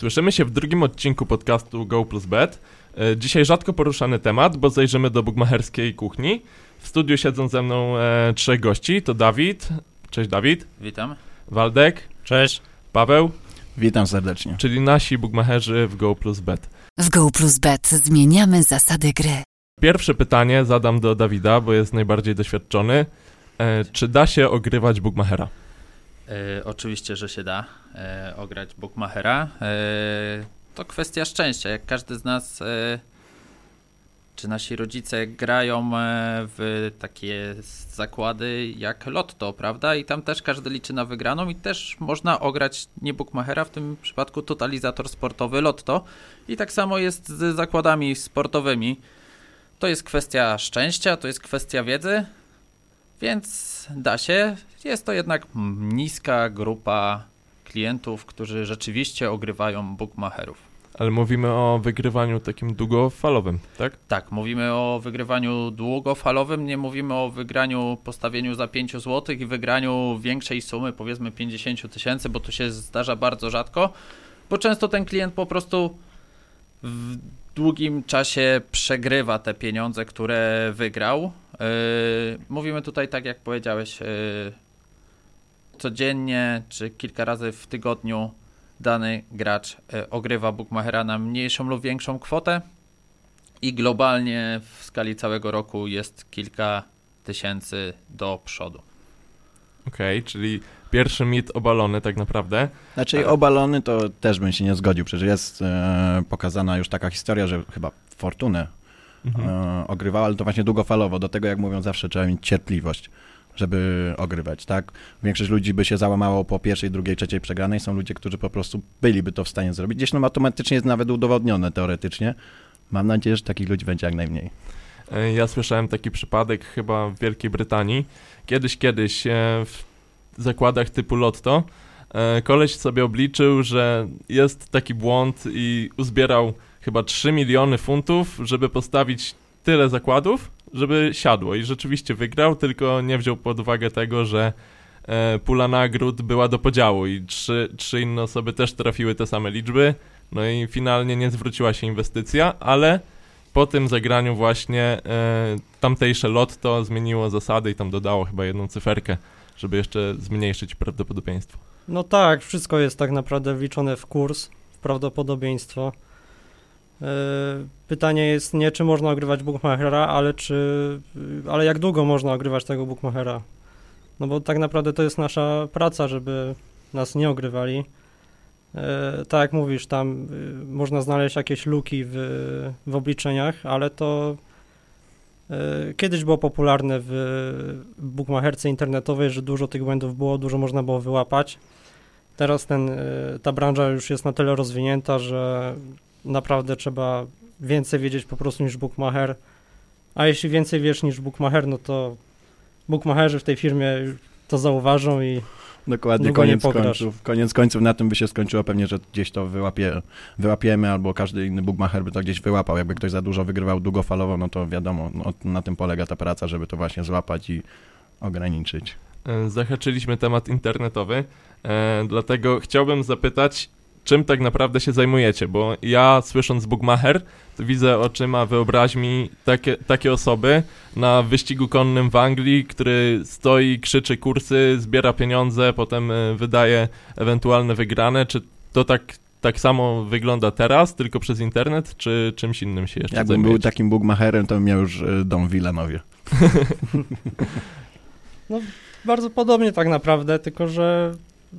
Słyszymy się w drugim odcinku podcastu Go Plus Bet. E, Dzisiaj rzadko poruszany temat, bo zajrzymy do bugmacherskiej kuchni. W studiu siedzą ze mną e, trzech gości. To Dawid. Cześć Dawid. Witam. Waldek. Cześć. Paweł. Witam serdecznie. Czyli nasi bugmacherzy w Go Plus Bet. W Go Plus Bet zmieniamy zasady gry. Pierwsze pytanie zadam do Dawida, bo jest najbardziej doświadczony. E, Czy da się ogrywać bugmachera? E, oczywiście, że się da e, ograć Bookmachera. E, to kwestia szczęścia. Jak każdy z nas, e, czy nasi rodzice grają e, w takie zakłady jak Lotto, prawda? I tam też każdy liczy na wygraną i też można ograć nie Bookmachera, w tym przypadku totalizator sportowy Lotto. I tak samo jest z zakładami sportowymi. To jest kwestia szczęścia, to jest kwestia wiedzy, więc da się. Jest to jednak niska grupa klientów, którzy rzeczywiście ogrywają bookmacherów. Ale mówimy o wygrywaniu takim długofalowym, tak? Tak, mówimy o wygrywaniu długofalowym, nie mówimy o wygraniu, postawieniu za 5 zł i wygraniu większej sumy, powiedzmy 50 tysięcy, bo to się zdarza bardzo rzadko, bo często ten klient po prostu w długim czasie przegrywa te pieniądze, które wygrał. Yy, mówimy tutaj, tak jak powiedziałeś, yy, codziennie czy kilka razy w tygodniu dany gracz yy, ogrywa bookmachera na mniejszą lub większą kwotę i globalnie w skali całego roku jest kilka tysięcy do przodu. Okej, czyli pierwszy mit obalony tak naprawdę. Znaczy Ale- obalony to też bym się nie zgodził, przecież jest e, pokazana już taka historia, że chyba Fortunę Mhm. e, ogrywała, ale to właśnie długofalowo. Do tego, jak mówią zawsze, trzeba mieć cierpliwość, żeby ogrywać, tak? Większość ludzi by się załamało po pierwszej, drugiej, trzeciej przegranej. Są ludzie, którzy po prostu byliby to w stanie zrobić. Gdzieś no automatycznie jest nawet udowodnione teoretycznie. Mam nadzieję, że takich ludzi będzie jak najmniej. E, Ja słyszałem taki przypadek chyba w Wielkiej Brytanii. Kiedyś, kiedyś e, w zakładach typu Lotto e, koleś sobie obliczył, że jest taki błąd i uzbierał chyba 3 miliony funtów, żeby postawić tyle zakładów, żeby siadło. I rzeczywiście wygrał, tylko nie wziął pod uwagę tego, że e, pula nagród była do podziału i trzy, trzy inne osoby też trafiły te same liczby. No i finalnie nie zwróciła się inwestycja, ale po tym zagraniu właśnie e, tamtejsze lotto zmieniło zasady i tam dodało chyba jedną cyferkę, żeby jeszcze zmniejszyć prawdopodobieństwo. No tak, wszystko jest tak naprawdę wliczone w kurs, w prawdopodobieństwo. Yy, Pytanie jest nie, czy można ogrywać bookmachera, ale czy, yy, ale jak długo można ogrywać tego bookmachera. No bo tak naprawdę to jest nasza praca, żeby nas nie ogrywali. Yy, Tak jak mówisz, tam yy, można znaleźć jakieś luki w, w obliczeniach, ale to yy, kiedyś było popularne w bookmacherce internetowej, że dużo tych błędów było, dużo można było wyłapać. Teraz ten, y, ta branża już jest na tyle rozwinięta, że naprawdę trzeba więcej wiedzieć po prostu niż bookmacher. A jeśli więcej wiesz niż bookmacher, no to bookmacherzy w tej firmie to zauważą i Dokładnie, koniec końców. Koniec końców na tym by się skończyło pewnie, że gdzieś to wyłapie, wyłapiemy, albo każdy inny bookmacher by to gdzieś wyłapał. Jakby ktoś za dużo wygrywał długofalowo, no to wiadomo, no, na tym polega ta praca, żeby to właśnie złapać i ograniczyć. E, Zahaczyliśmy temat internetowy, e, dlatego chciałbym zapytać, czym tak naprawdę się zajmujecie, bo ja słysząc Bugmacher, to widzę oczyma wyobraźni takie, takie osoby na wyścigu konnym w Anglii, który stoi, krzyczy kursy, zbiera pieniądze, potem e, wydaje ewentualne wygrane. Czy to tak, tak samo wygląda teraz, tylko przez internet, czy czymś innym się jeszcze Jakbym był zajmujecie? takim bookmacherem, to bym miał już y, dom w Wilanowie. bardzo podobnie tak naprawdę, tylko że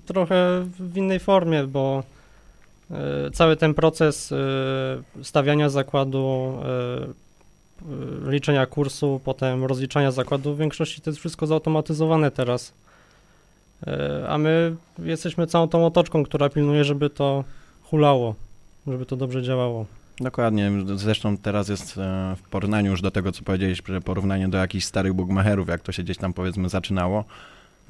trochę w innej formie, bo cały ten proces y, stawiania zakładu, y, liczenia kursu, potem rozliczania zakładu, w większości to jest wszystko zautomatyzowane teraz. A my jesteśmy całą tą otoczką, która pilnuje, żeby to hulało, żeby to dobrze działało. Dokładnie, zresztą teraz jest e, w porównaniu już do tego, co powiedzieliśmy, porównanie do jakichś starych bookmacherów, jak to się gdzieś tam powiedzmy zaczynało,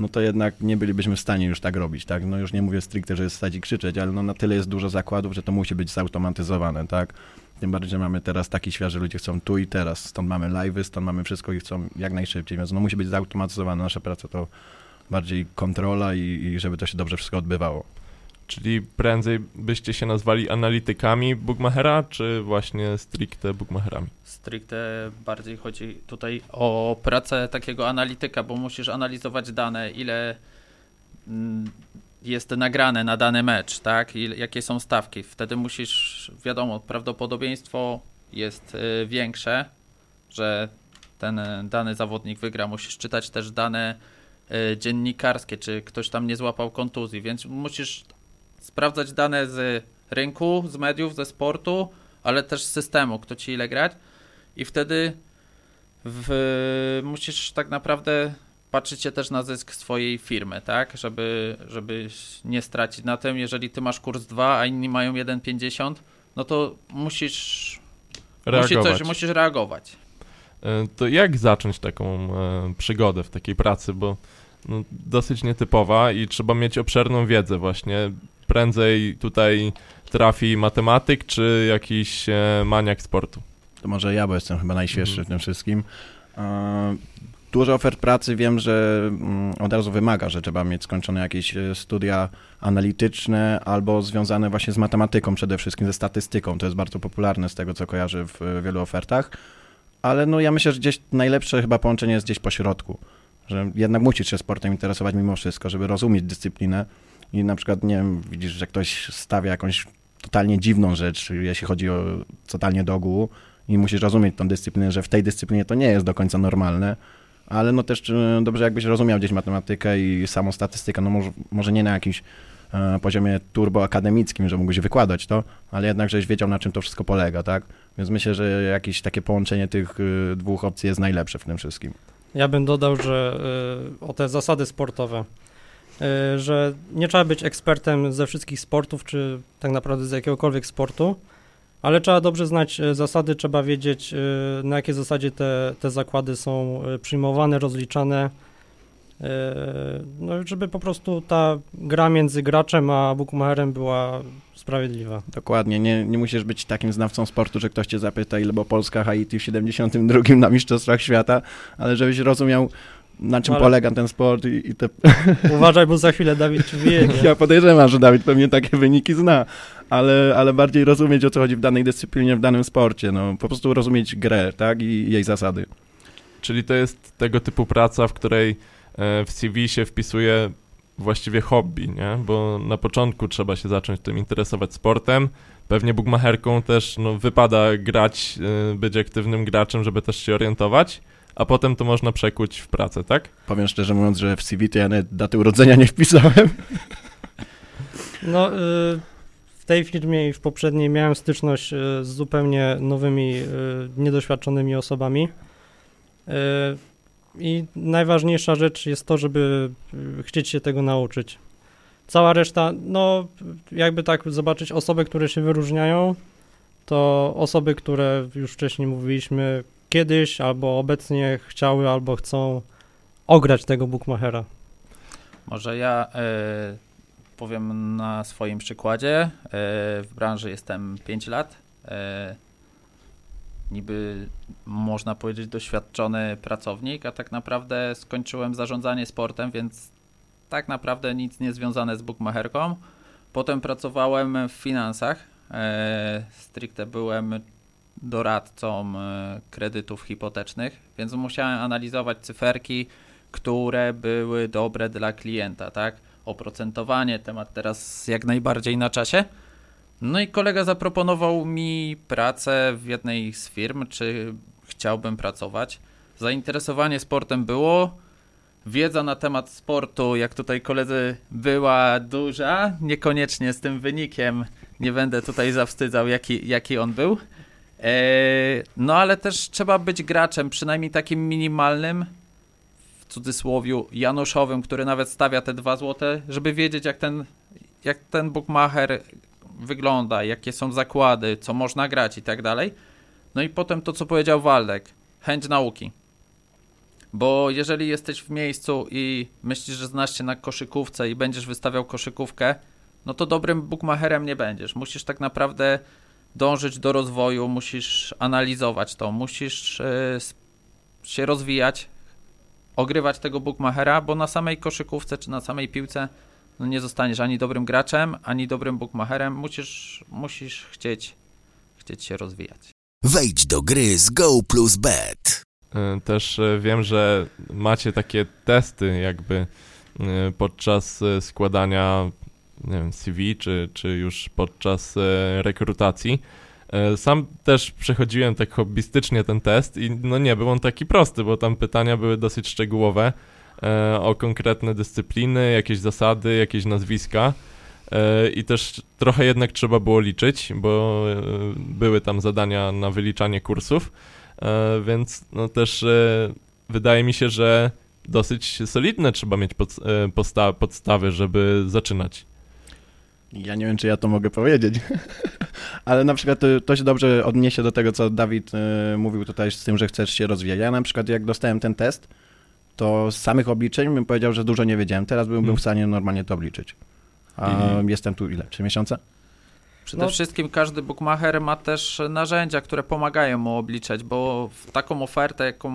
no to jednak nie bylibyśmy w stanie już tak robić, tak? No już nie mówię stricte, że jest stać i krzyczeć, ale no na tyle jest dużo zakładów, że to musi być zautomatyzowane, tak? Tym bardziej, że mamy teraz taki świat, że ludzie chcą tu i teraz, stąd mamy live'y, stąd mamy wszystko i chcą jak najszybciej, więc no musi być zautomatyzowane. Nasza praca to bardziej kontrola i, i żeby to się dobrze wszystko odbywało. Czyli prędzej byście się nazwali analitykami Bookmachera, czy właśnie stricte Bookmacherami? Stricte bardziej chodzi tutaj o pracę takiego analityka, bo musisz analizować dane, ile mm, jest nagrane na dany mecz, tak? I jakie są stawki. Wtedy musisz, wiadomo, prawdopodobieństwo jest y, większe, że ten y, dany zawodnik wygra. Musisz czytać też dane y, dziennikarskie, czy ktoś tam nie złapał kontuzji, więc musisz sprawdzać dane z rynku, z mediów, ze sportu, ale też z systemu, kto ci ile grać i wtedy w, musisz tak naprawdę patrzeć się też na zysk swojej firmy, tak, żeby, żeby nie stracić na tym, jeżeli ty masz kurs 2, a inni mają 1,50, no to musisz Reagować. Musi coś, musisz reagować. E, To jak zacząć taką e, przygodę w takiej pracy, bo no, dosyć nietypowa i trzeba mieć obszerną wiedzę właśnie. Prędzej tutaj trafi matematyk, czy jakiś e, maniak sportu. To może ja, bo jestem chyba najświeższy Mhm. w tym wszystkim. E, Dużo ofert pracy wiem, że mm, od razu wymaga, że trzeba mieć skończone jakieś e, studia analityczne albo związane właśnie z matematyką przede wszystkim, ze statystyką. To jest bardzo popularne z tego, co kojarzę w wielu ofertach. Ale no ja myślę, że gdzieś najlepsze chyba połączenie jest gdzieś po środku. Że jednak musisz się sportem interesować mimo wszystko, żeby rozumieć dyscyplinę. I na przykład, nie wiem, widzisz, że ktoś stawia jakąś totalnie dziwną rzecz, jeśli chodzi o totalnie do ogółu, i musisz rozumieć tą dyscyplinę, że w tej dyscyplinie to nie jest do końca normalne, ale no też e, dobrze jakbyś rozumiał gdzieś matematykę i samą statystykę, no może, może nie na jakimś e, poziomie turboakademickim, że mógłbyś wykładać to, ale jednak żeś wiedział na czym to wszystko polega, tak? Więc myślę, że jakieś takie połączenie tych e, dwóch opcji jest najlepsze w tym wszystkim. Ja bym dodał, że o te zasady sportowe, że nie trzeba być ekspertem ze wszystkich sportów, czy tak naprawdę z jakiegokolwiek sportu, ale trzeba dobrze znać y, zasady, trzeba wiedzieć, y, na jakiej zasadzie te, te zakłady są przyjmowane, rozliczane, no żeby po prostu ta gra między graczem a bookmacherem była sprawiedliwa. Dokładnie, nie, nie musisz być takim znawcą sportu, że ktoś cię zapyta, ile było Polska Haiti w 72 na Mistrzostwach Świata, ale żebyś rozumiał, na czym Ale- polega ten sport i, i te Uważaj, bo za chwilę Dawid ci wyjedzie. Ja podejrzewam, że Dawid pewnie takie wyniki zna, ale, ale bardziej rozumieć, o co chodzi w danej dyscyplinie, w danym sporcie. No, po prostu rozumieć grę, tak, i jej zasady. Czyli to jest tego typu praca, w której e, w CV się wpisuje właściwie hobby, nie? Bo na początku trzeba się zacząć tym interesować sportem. Pewnie bookmacherką też no, wypada grać, e, być aktywnym graczem, żeby też się orientować, a potem to można przekuć w pracę, tak? Powiem szczerze mówiąc, że w CV to ja nawet daty urodzenia nie wpisałem. No, y, w tej firmie i w poprzedniej miałem styczność y, z zupełnie nowymi, y, niedoświadczonymi osobami. Y, I najważniejsza rzecz jest to, żeby chcieć się tego nauczyć. Cała reszta, no, jakby tak zobaczyć osoby, które się wyróżniają, to osoby, które już wcześniej mówiliśmy, kiedyś albo obecnie chciały albo chcą ograć tego bookmachera. Może ja e, powiem na swoim przykładzie. E, w branży jestem 5 lat. E, niby można powiedzieć doświadczony pracownik, a tak naprawdę skończyłem zarządzanie sportem, więc tak naprawdę nic nie związane z bookmacherką. Potem pracowałem w finansach. Stricte byłem doradcą e, kredytów hipotecznych, więc musiałem analizować cyferki, które były dobre dla klienta, tak? Oprocentowanie, temat teraz jak najbardziej na czasie. No i kolega zaproponował mi pracę w jednej z firm, czy chciałbym pracować. Zainteresowanie sportem było. Wiedza na temat sportu, jak tutaj koledzy, była duża. Niekoniecznie z tym wynikiem. Nie będę tutaj zawstydzał, jaki, jaki on był. Eee, no ale też trzeba być graczem, przynajmniej takim minimalnym, w cudzysłowiu Januszowym, który nawet stawia te dwa złote, żeby wiedzieć jak ten, jak ten bookmacher wygląda, jakie są zakłady, co można grać i tak dalej. No i potem to, co powiedział Waldek, chęć nauki. Bo jeżeli jesteś w miejscu i myślisz, że znasz się na koszykówce i będziesz wystawiał koszykówkę, no to dobrym bookmacherem nie będziesz. Musisz tak naprawdę dążyć do rozwoju, musisz analizować to, musisz s- się rozwijać, ogrywać tego bookmachera, bo na samej koszykówce czy na samej piłce no nie zostaniesz ani dobrym graczem, ani dobrym bookmacherem. Musisz, musisz chcieć, chcieć się rozwijać. Wejdź do gry z Go plus Bet. E, Też e, wiem, że macie takie testy jakby e, podczas e, składania nie wiem, CV, czy, czy już podczas e, rekrutacji. E, Sam też przechodziłem tak hobbystycznie ten test i no nie był on taki prosty, bo tam pytania były dosyć szczegółowe e, o konkretne dyscypliny, jakieś zasady, jakieś nazwiska. I też trochę jednak trzeba było liczyć, bo były tam zadania na wyliczanie kursów. Więc no też wydaje mi się, że dosyć solidne trzeba mieć podstawy, żeby zaczynać. Ja nie wiem, czy ja to mogę powiedzieć, ale na przykład y, to się dobrze odniesie do tego, co Dawid y, mówił tutaj z tym, że chcesz się rozwijać. Ja na przykład jak dostałem ten test, to z samych obliczeń bym powiedział, że dużo nie wiedziałem. Teraz bym był Mm. w stanie normalnie to obliczyć. A I- jestem tu ile? Trzy miesiące? Przede No. wszystkim każdy bookmacher ma też narzędzia, które pomagają mu obliczać, bo w taką ofertę, jaką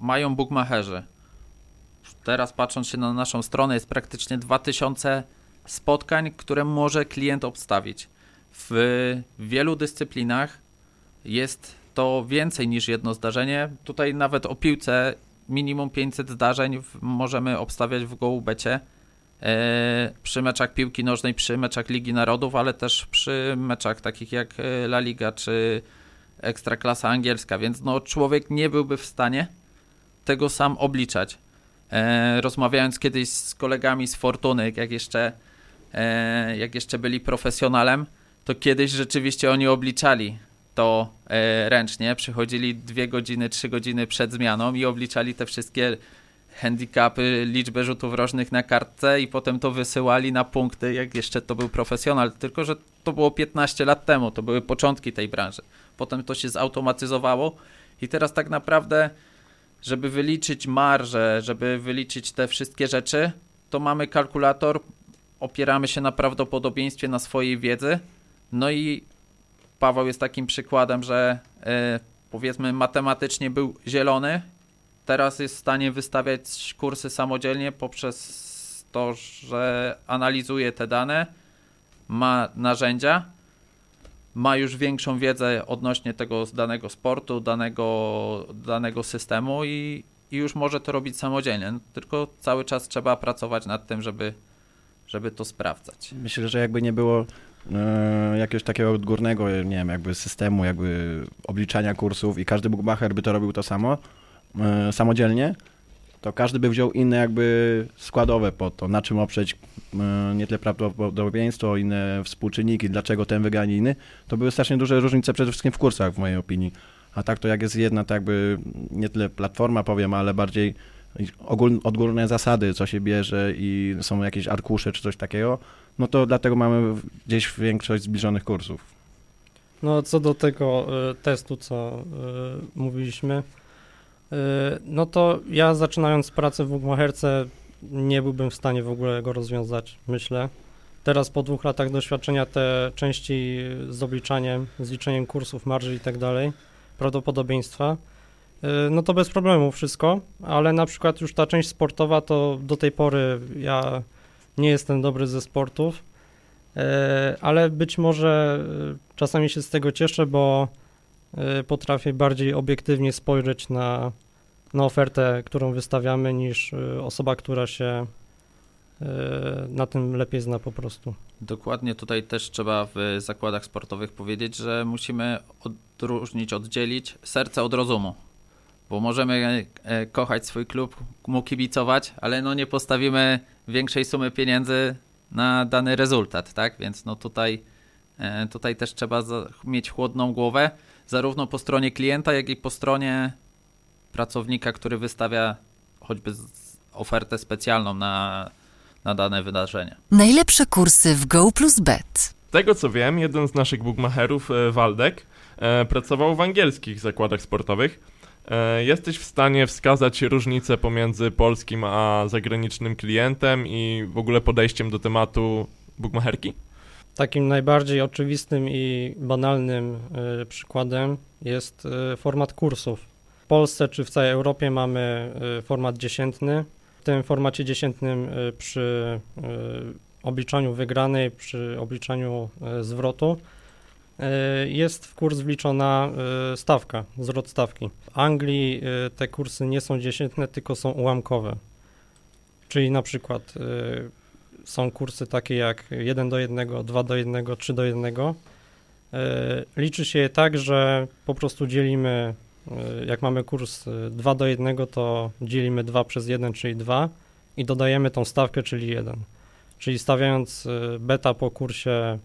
mają bookmacherzy, teraz patrząc się na naszą stronę, jest praktycznie 2000 spotkań, które może klient obstawić. W wielu dyscyplinach jest to więcej niż jedno zdarzenie. Tutaj nawet o piłce minimum 500 zdarzeń możemy obstawiać w GoBecie. E, przy meczach piłki nożnej, przy meczach Ligi Narodów, ale też przy meczach takich jak e, La Liga czy Ekstraklasa Angielska, więc no, człowiek nie byłby w stanie tego sam obliczać. E, rozmawiając kiedyś z kolegami z Fortuny, jak jeszcze, e, jak jeszcze byli profesjonalem, to kiedyś rzeczywiście oni obliczali to e, ręcznie, przychodzili dwie godziny, trzy godziny przed zmianą i obliczali te wszystkie handicapy, liczbę rzutów rożnych na kartce i potem to wysyłali na punkty, jak jeszcze to był profesjonal, tylko że to było 15 lat temu, to były początki tej branży. Potem to się zautomatyzowało i teraz tak naprawdę, żeby wyliczyć marżę, żeby wyliczyć te wszystkie rzeczy, to mamy kalkulator, opieramy się na prawdopodobieństwie, na swojej wiedzy, no i Paweł jest takim przykładem, że e, powiedzmy matematycznie był zielony, teraz jest w stanie wystawiać kursy samodzielnie poprzez to, że analizuje te dane, ma narzędzia, ma już większą wiedzę odnośnie tego danego sportu, danego, danego systemu i, i już może to robić samodzielnie. Tylko cały czas trzeba pracować nad tym, żeby, żeby to sprawdzać. Myślę, że jakby nie było e, jakiegoś takiego odgórnego, nie wiem, jakby systemu, jakby obliczania kursów i każdy bookmacher by to robił to samo, e, samodzielnie, to każdy by wziął inne jakby składowe po to, na czym oprzeć e, nie tyle prawdopodobieństwo, inne współczynniki, dlaczego ten nie inny, to były strasznie duże różnice przede wszystkim w kursach w mojej opinii. A tak to jak jest jedna, to jakby nie tyle platforma powiem, ale bardziej odgórne zasady, co się bierze i są jakieś arkusze czy coś takiego, no to dlatego mamy gdzieś większość zbliżonych kursów. No, co do tego y, testu, co y, mówiliśmy, y, no to ja zaczynając pracę w Bugmacherce nie byłbym w stanie w ogóle go rozwiązać, myślę. Teraz po dwóch latach doświadczenia te części z obliczaniem, z liczeniem kursów, marży i tak dalej, prawdopodobieństwa, no to bez problemu wszystko, ale na przykład już ta część sportowa to do tej pory ja nie jestem dobry ze sportów, E, ale być może e, czasami się z tego cieszę, bo potrafię bardziej obiektywnie spojrzeć na, na ofertę, którą wystawiamy, niż osoba, która się na tym lepiej zna po prostu. Dokładnie tutaj też trzeba w zakładach sportowych powiedzieć, że musimy odróżnić, oddzielić serce od rozumu. Bo możemy e, kochać swój klub, mu kibicować, ale no nie postawimy większej sumy pieniędzy na dany rezultat, tak? Więc no tutaj, e, tutaj też trzeba mieć chłodną głowę, zarówno po stronie klienta, jak i po stronie pracownika, który wystawia choćby ofertę specjalną na, na dane wydarzenie. Najlepsze kursy w Go plus Bet. Z tego co wiem, jeden z naszych bookmacherów, e, Waldek, e, pracował w angielskich zakładach sportowych. E, Jesteś w stanie wskazać różnicę pomiędzy polskim a zagranicznym klientem i w ogóle podejściem do tematu bookmacherki? Takim najbardziej oczywistym i banalnym e, przykładem jest e, format kursów. W Polsce czy w całej Europie mamy format dziesiętny. W tym formacie dziesiętnym przy obliczaniu wygranej, przy obliczaniu zwrotu jest w kurs wliczona e, stawka, zwrot stawki. W Anglii e, te kursy nie są dziesiętne, tylko są ułamkowe. Czyli na przykład e, są kursy takie jak 1 do 1, 2 do 1, 3 do 1. E, Liczy się je tak, że po prostu dzielimy, e, jak mamy kurs e, 2 do 1, to dzielimy 2 przez 1, czyli 2 i dodajemy tą stawkę, czyli 1. Czyli stawiając e, beta po kursie e,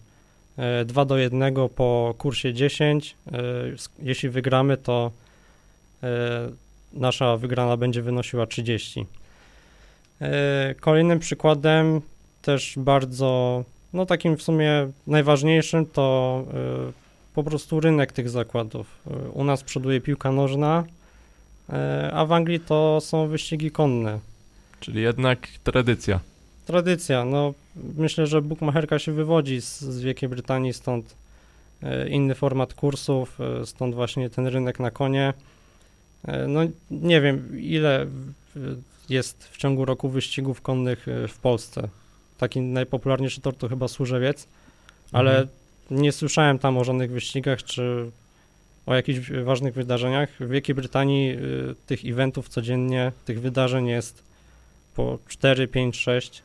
2 do 1 po kursie 10, e, jeśli wygramy, to e, nasza wygrana będzie wynosiła 30. E, Kolejnym przykładem, też bardzo, no takim w sumie najważniejszym, to e, po prostu rynek tych zakładów. E, U nas przoduje piłka nożna, e, a w Anglii to są wyścigi konne. Czyli jednak tradycja. Tradycja, no myślę, że bukmacherka się wywodzi z, z Wielkiej Brytanii, stąd e, inny format kursów, e, stąd właśnie ten rynek na konie. E, no nie wiem, ile jest w ciągu roku wyścigów konnych w Polsce. Taki najpopularniejszy tor to chyba Służewiec, ale Mhm. nie słyszałem tam o żadnych wyścigach czy o jakichś ważnych wydarzeniach. W Wielkiej Brytanii tych eventów codziennie, tych wydarzeń jest po 4, 5, 6.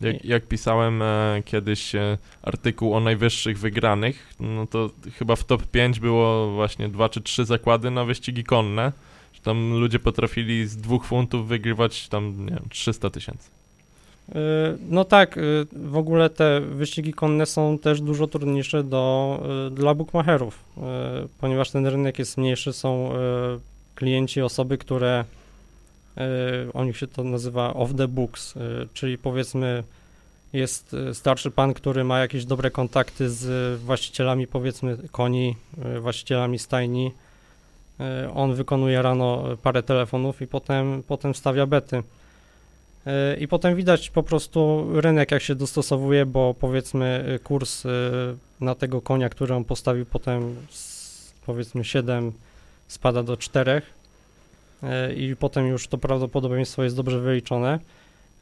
Jak, jak pisałem e, kiedyś e, artykuł o najwyższych wygranych, no to chyba w top 5 było właśnie dwa czy trzy zakłady na wyścigi konne. Że tam ludzie potrafili z dwóch funtów wygrywać tam, nie wiem, 300 tysięcy. Y, No tak, w ogóle te wyścigi konne są też dużo trudniejsze do, dla bookmacherów, ponieważ ten rynek jest mniejszy, są klienci, osoby, które o nich się to nazywa off the books, y, czyli powiedzmy jest y, starszy pan, który ma jakieś dobre kontakty z właścicielami powiedzmy koni, właścicielami stajni. On wykonuje rano parę telefonów i potem, potem stawia bety. E, I potem widać po prostu rynek, jak się dostosowuje, bo powiedzmy kurs na tego konia, który on postawił potem z, powiedzmy 7 spada do 4 e, i potem już to prawdopodobieństwo jest dobrze wyliczone.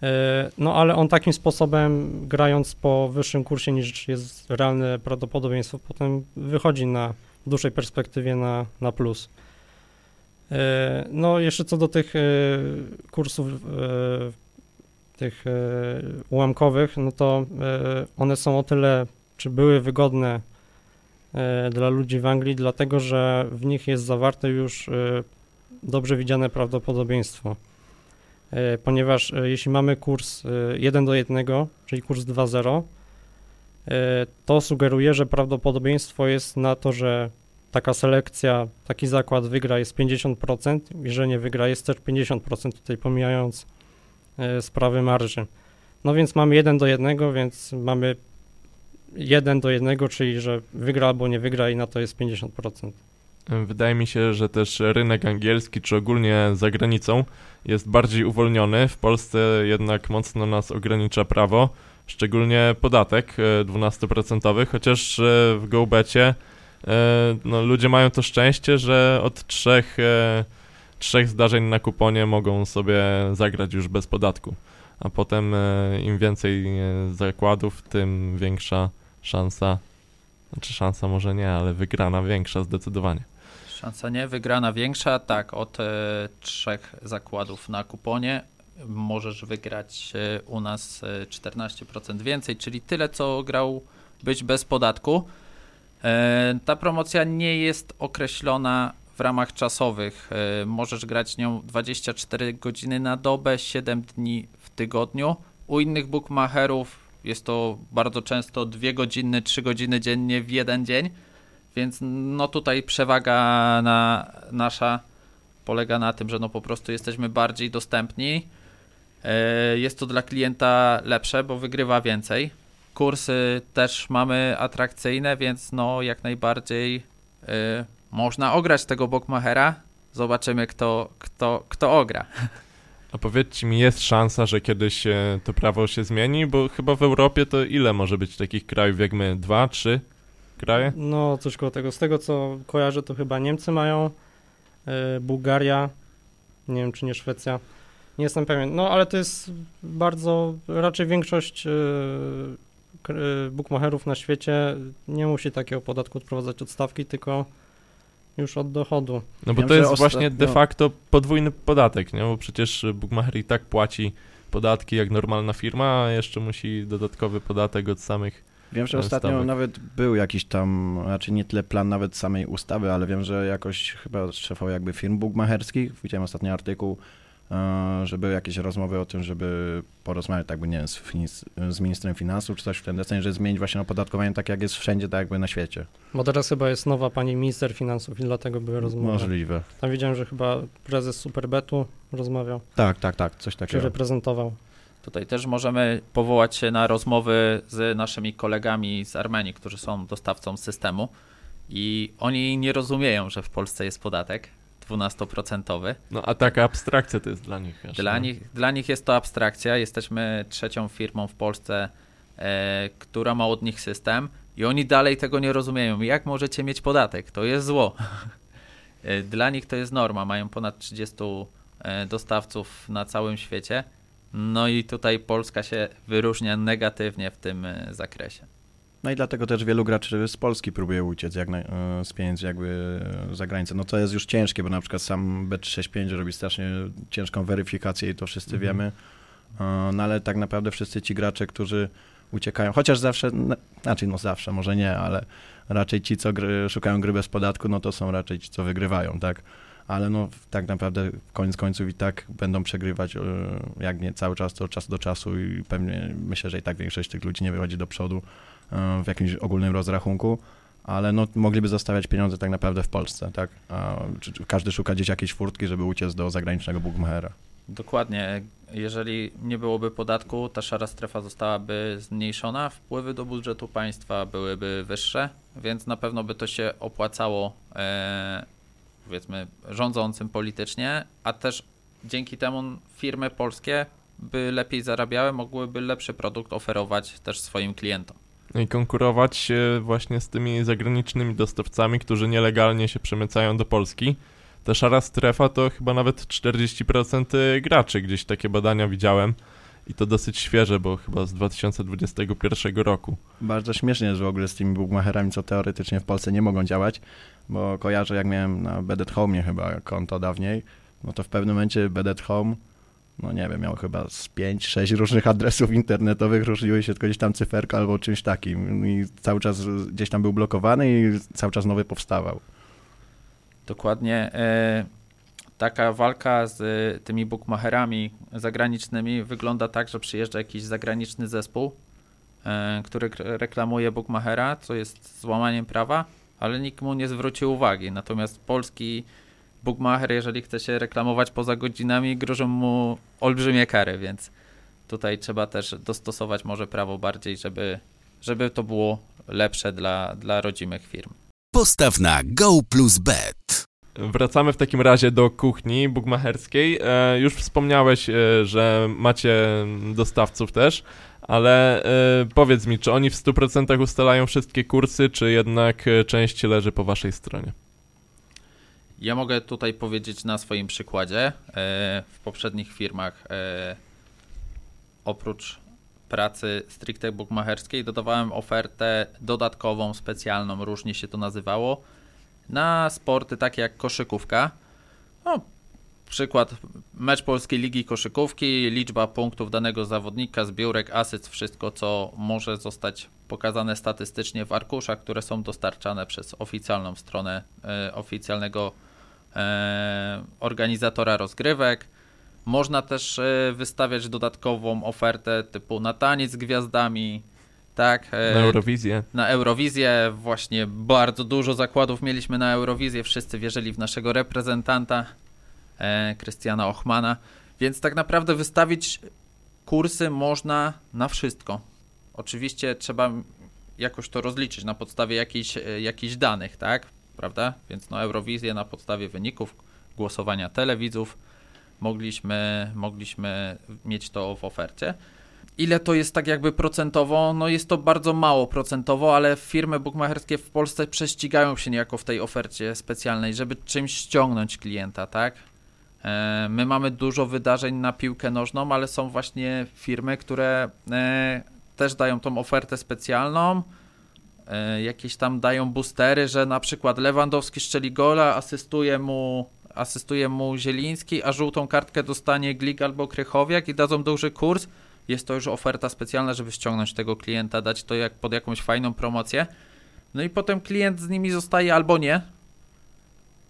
E, No ale on takim sposobem, grając po wyższym kursie niż jest realne prawdopodobieństwo, potem wychodzi na w dłuższej perspektywie na, na plus. E, No jeszcze co do tych e, kursów e, tych e, ułamkowych, no to e, one są o tyle, czy były wygodne e, dla ludzi w Anglii, dlatego że w nich jest zawarte już e, dobrze widziane prawdopodobieństwo. E, Ponieważ e, jeśli mamy kurs e, 1 do 1, czyli kurs 2.0, e, to sugeruje, że prawdopodobieństwo jest na to, że taka selekcja, taki zakład wygra jest 50% i że nie wygra jest też 50%, tutaj pomijając e, sprawy marży. No więc mamy 1 do 1, więc mamy 1 do 1, czyli że wygra albo nie wygra i na to jest 50%. Wydaje mi się, że też rynek angielski, czy ogólnie za granicą, jest bardziej uwolniony. W Polsce jednak mocno nas ogranicza prawo, szczególnie podatek e, 12%, chociaż e, w GoBecie e, no, ludzie mają to szczęście, że od trzech, e, trzech zdarzeń na kuponie mogą sobie zagrać już bez podatku. A potem e, im więcej e, zakładów, tym większa szansa, znaczy szansa może nie, ale wygrana większa zdecydowanie. Szansa nie, wygrana większa, tak, od e, trzech zakładów na kuponie możesz wygrać e, u nas e, 14% więcej, czyli tyle, co grał być bez podatku. E, ta promocja nie jest określona w ramach czasowych. E, możesz grać nią 24 godziny na dobę, 7 dni w tygodniu. U innych bookmacherów jest to bardzo często 2 godziny, 3 godziny dziennie w jeden dzień. Więc no tutaj przewaga na, nasza polega na tym, że no po prostu jesteśmy bardziej dostępni. E, Jest to dla klienta lepsze, bo wygrywa więcej. Kursy też mamy atrakcyjne, więc no jak najbardziej e, można ograć tego Bookmachera. Zobaczymy kto, kto, kto ogra. A powiedzcie mi, jest szansa, że kiedyś e, to prawo się zmieni? Bo chyba w Europie to ile może być takich krajów jak my? Dwa, trzy kraje? No coś koło tego. Z tego co kojarzę, to chyba Niemcy mają, e, Bułgaria, nie wiem czy nie Szwecja. Nie jestem pewien. No ale to jest bardzo, raczej większość yy, k- yy, bookmacherów na świecie nie musi takiego podatku odprowadzać od stawki, tylko już od dochodu. No bo Wiem, to jest właśnie de facto podwójny podatek, nie? Bo przecież bookmacher i tak płaci podatki jak normalna firma, a jeszcze musi dodatkowy podatek od samych Wiem, że ostatnio stawek. nawet był jakiś tam, raczej nie tyle plan nawet samej ustawy, ale wiem, że jakoś chyba szefowie jakby firm bookmacherskich, widziałem ostatni artykuł, e, że były jakieś rozmowy o tym, żeby porozmawiać tak by nie wiem, z, z ministrem finansów czy coś w ten deseń, że zmienić właśnie opodatkowanie tak jak jest wszędzie, tak jakby na świecie. Bo teraz chyba jest nowa pani minister finansów i dlatego były rozmowy. Możliwe. Tam widziałem, że chyba prezes Superbetu rozmawiał, Tak, tak, tak, coś czy takiego. reprezentował. Tutaj też możemy powołać się na rozmowy z naszymi kolegami z Armenii, którzy są dostawcą systemu i oni nie rozumieją, że w Polsce jest podatek 12%. No a taka abstrakcja to jest dla nich. Aż, Dla no. nich, dla nich jest to abstrakcja. Jesteśmy trzecią firmą w Polsce, e, która ma od nich system i oni dalej tego nie rozumieją. Jak możecie mieć podatek? To jest zło. E, dla nich to jest norma. Mają ponad 30 e, dostawców na całym świecie. No i tutaj Polska się wyróżnia negatywnie w tym e, zakresie. No i dlatego też wielu graczy z Polski próbuje uciec jak na, e, z pieniędzy jakby e, za granicę. No to jest już ciężkie, bo na przykład sam Bet365 robi strasznie ciężką weryfikację i to wszyscy Mhm. wiemy. No ale tak naprawdę wszyscy ci gracze, którzy uciekają, chociaż zawsze, no, znaczy no zawsze, może nie, ale raczej ci, co gry, szukają gry bez podatku, no to są raczej ci, co wygrywają, tak? Ale no tak naprawdę koniec końców i tak będą przegrywać, e, jak nie cały czas, to od czasu do czasu i pewnie myślę, że i tak większość tych ludzi nie wychodzi do przodu e, w jakimś ogólnym rozrachunku, ale no, mogliby zostawiać pieniądze tak naprawdę w Polsce, tak? A, każdy szuka gdzieś jakiejś furtki, żeby uciec do zagranicznego bookmachera. Dokładnie. Jeżeli nie byłoby podatku, ta szara strefa zostałaby zmniejszona, wpływy do budżetu państwa byłyby wyższe, więc na pewno by to się opłacało, e, powiedzmy, rządzącym politycznie, a też dzięki temu firmy polskie by lepiej zarabiały, mogłyby lepszy produkt oferować też swoim klientom. No i konkurować e, właśnie z tymi zagranicznymi dostawcami, którzy nielegalnie się przemycają do Polski. Ta szara strefa to chyba nawet 40% graczy, gdzieś takie badania widziałem. I to dosyć świeże, bo chyba z 2021 roku. Bardzo śmiesznie jest w ogóle z tymi bookmacherami, co teoretycznie w Polsce nie mogą działać, bo kojarzę, jak miałem na Bedet Home chyba konto dawniej, no to w pewnym momencie Bedet Home, no nie wiem, miał chyba z 5-6 różnych adresów internetowych, różniły się tylko gdzieś tam cyferka albo czymś takim i cały czas gdzieś tam był blokowany i cały czas nowy powstawał. Dokładnie. e, Taka walka z e, tymi bookmacherami zagranicznymi wygląda tak, że przyjeżdża jakiś zagraniczny zespół, e, który reklamuje bookmachera, co jest złamaniem prawa, ale nikt mu nie zwrócił uwagi. Natomiast polski bookmacher, jeżeli chce się reklamować poza godzinami, grożą mu olbrzymie kary, więc tutaj trzeba też dostosować może prawo bardziej, żeby, żeby to było lepsze dla, dla rodzimych firm. Postaw na Go plus Bet. Wracamy w takim razie do kuchni bugmacherskiej. E, już wspomniałeś, e, że macie dostawców też, ale e, powiedz mi, czy oni w 100% ustalają wszystkie kursy, czy jednak e, część leży po waszej stronie? Ja mogę tutaj powiedzieć na swoim przykładzie. E, W poprzednich firmach e, oprócz pracy stricte bookmacherskiej dodawałem ofertę dodatkową, specjalną, różnie się to nazywało, na sporty takie jak koszykówka. No, przykład mecz Polskiej Ligi Koszykówki, liczba punktów danego zawodnika, zbiórek, asyst, wszystko co może zostać pokazane statystycznie w arkuszach, które są dostarczane przez oficjalną stronę e, oficjalnego e, organizatora rozgrywek. Można też e, wystawiać dodatkową ofertę typu na taniec z gwiazdami, tak? e, Na Eurowizję. na Eurowizję. Właśnie bardzo dużo zakładów mieliśmy na Eurowizję. Wszyscy wierzyli w naszego reprezentanta, e, Krystiana Ochmana. Więc tak naprawdę wystawić kursy można na wszystko. Oczywiście trzeba jakoś to rozliczyć na podstawie jakichś, e, jakichś danych, tak? Prawda? Więc no Eurowizję na podstawie wyników głosowania telewidzów mogliśmy, mogliśmy mieć to w ofercie. Ile to jest tak jakby procentowo? No jest to bardzo mało procentowo, ale firmy bookmacherskie w Polsce prześcigają się niejako w tej ofercie specjalnej, żeby czymś ściągnąć klienta, tak? E, my mamy dużo wydarzeń na piłkę nożną, ale są właśnie firmy, które e, też dają tą ofertę specjalną. E, jakieś tam dają boostery, że na przykład Lewandowski strzeli gola, asystuje mu, asystuje mu Zieliński, a żółtą kartkę dostanie Glik albo Krychowiak i dadzą duży kurs. Jest to już oferta specjalna, żeby ściągnąć tego klienta, dać to jak pod jakąś fajną promocję. No i potem klient z nimi zostaje albo nie,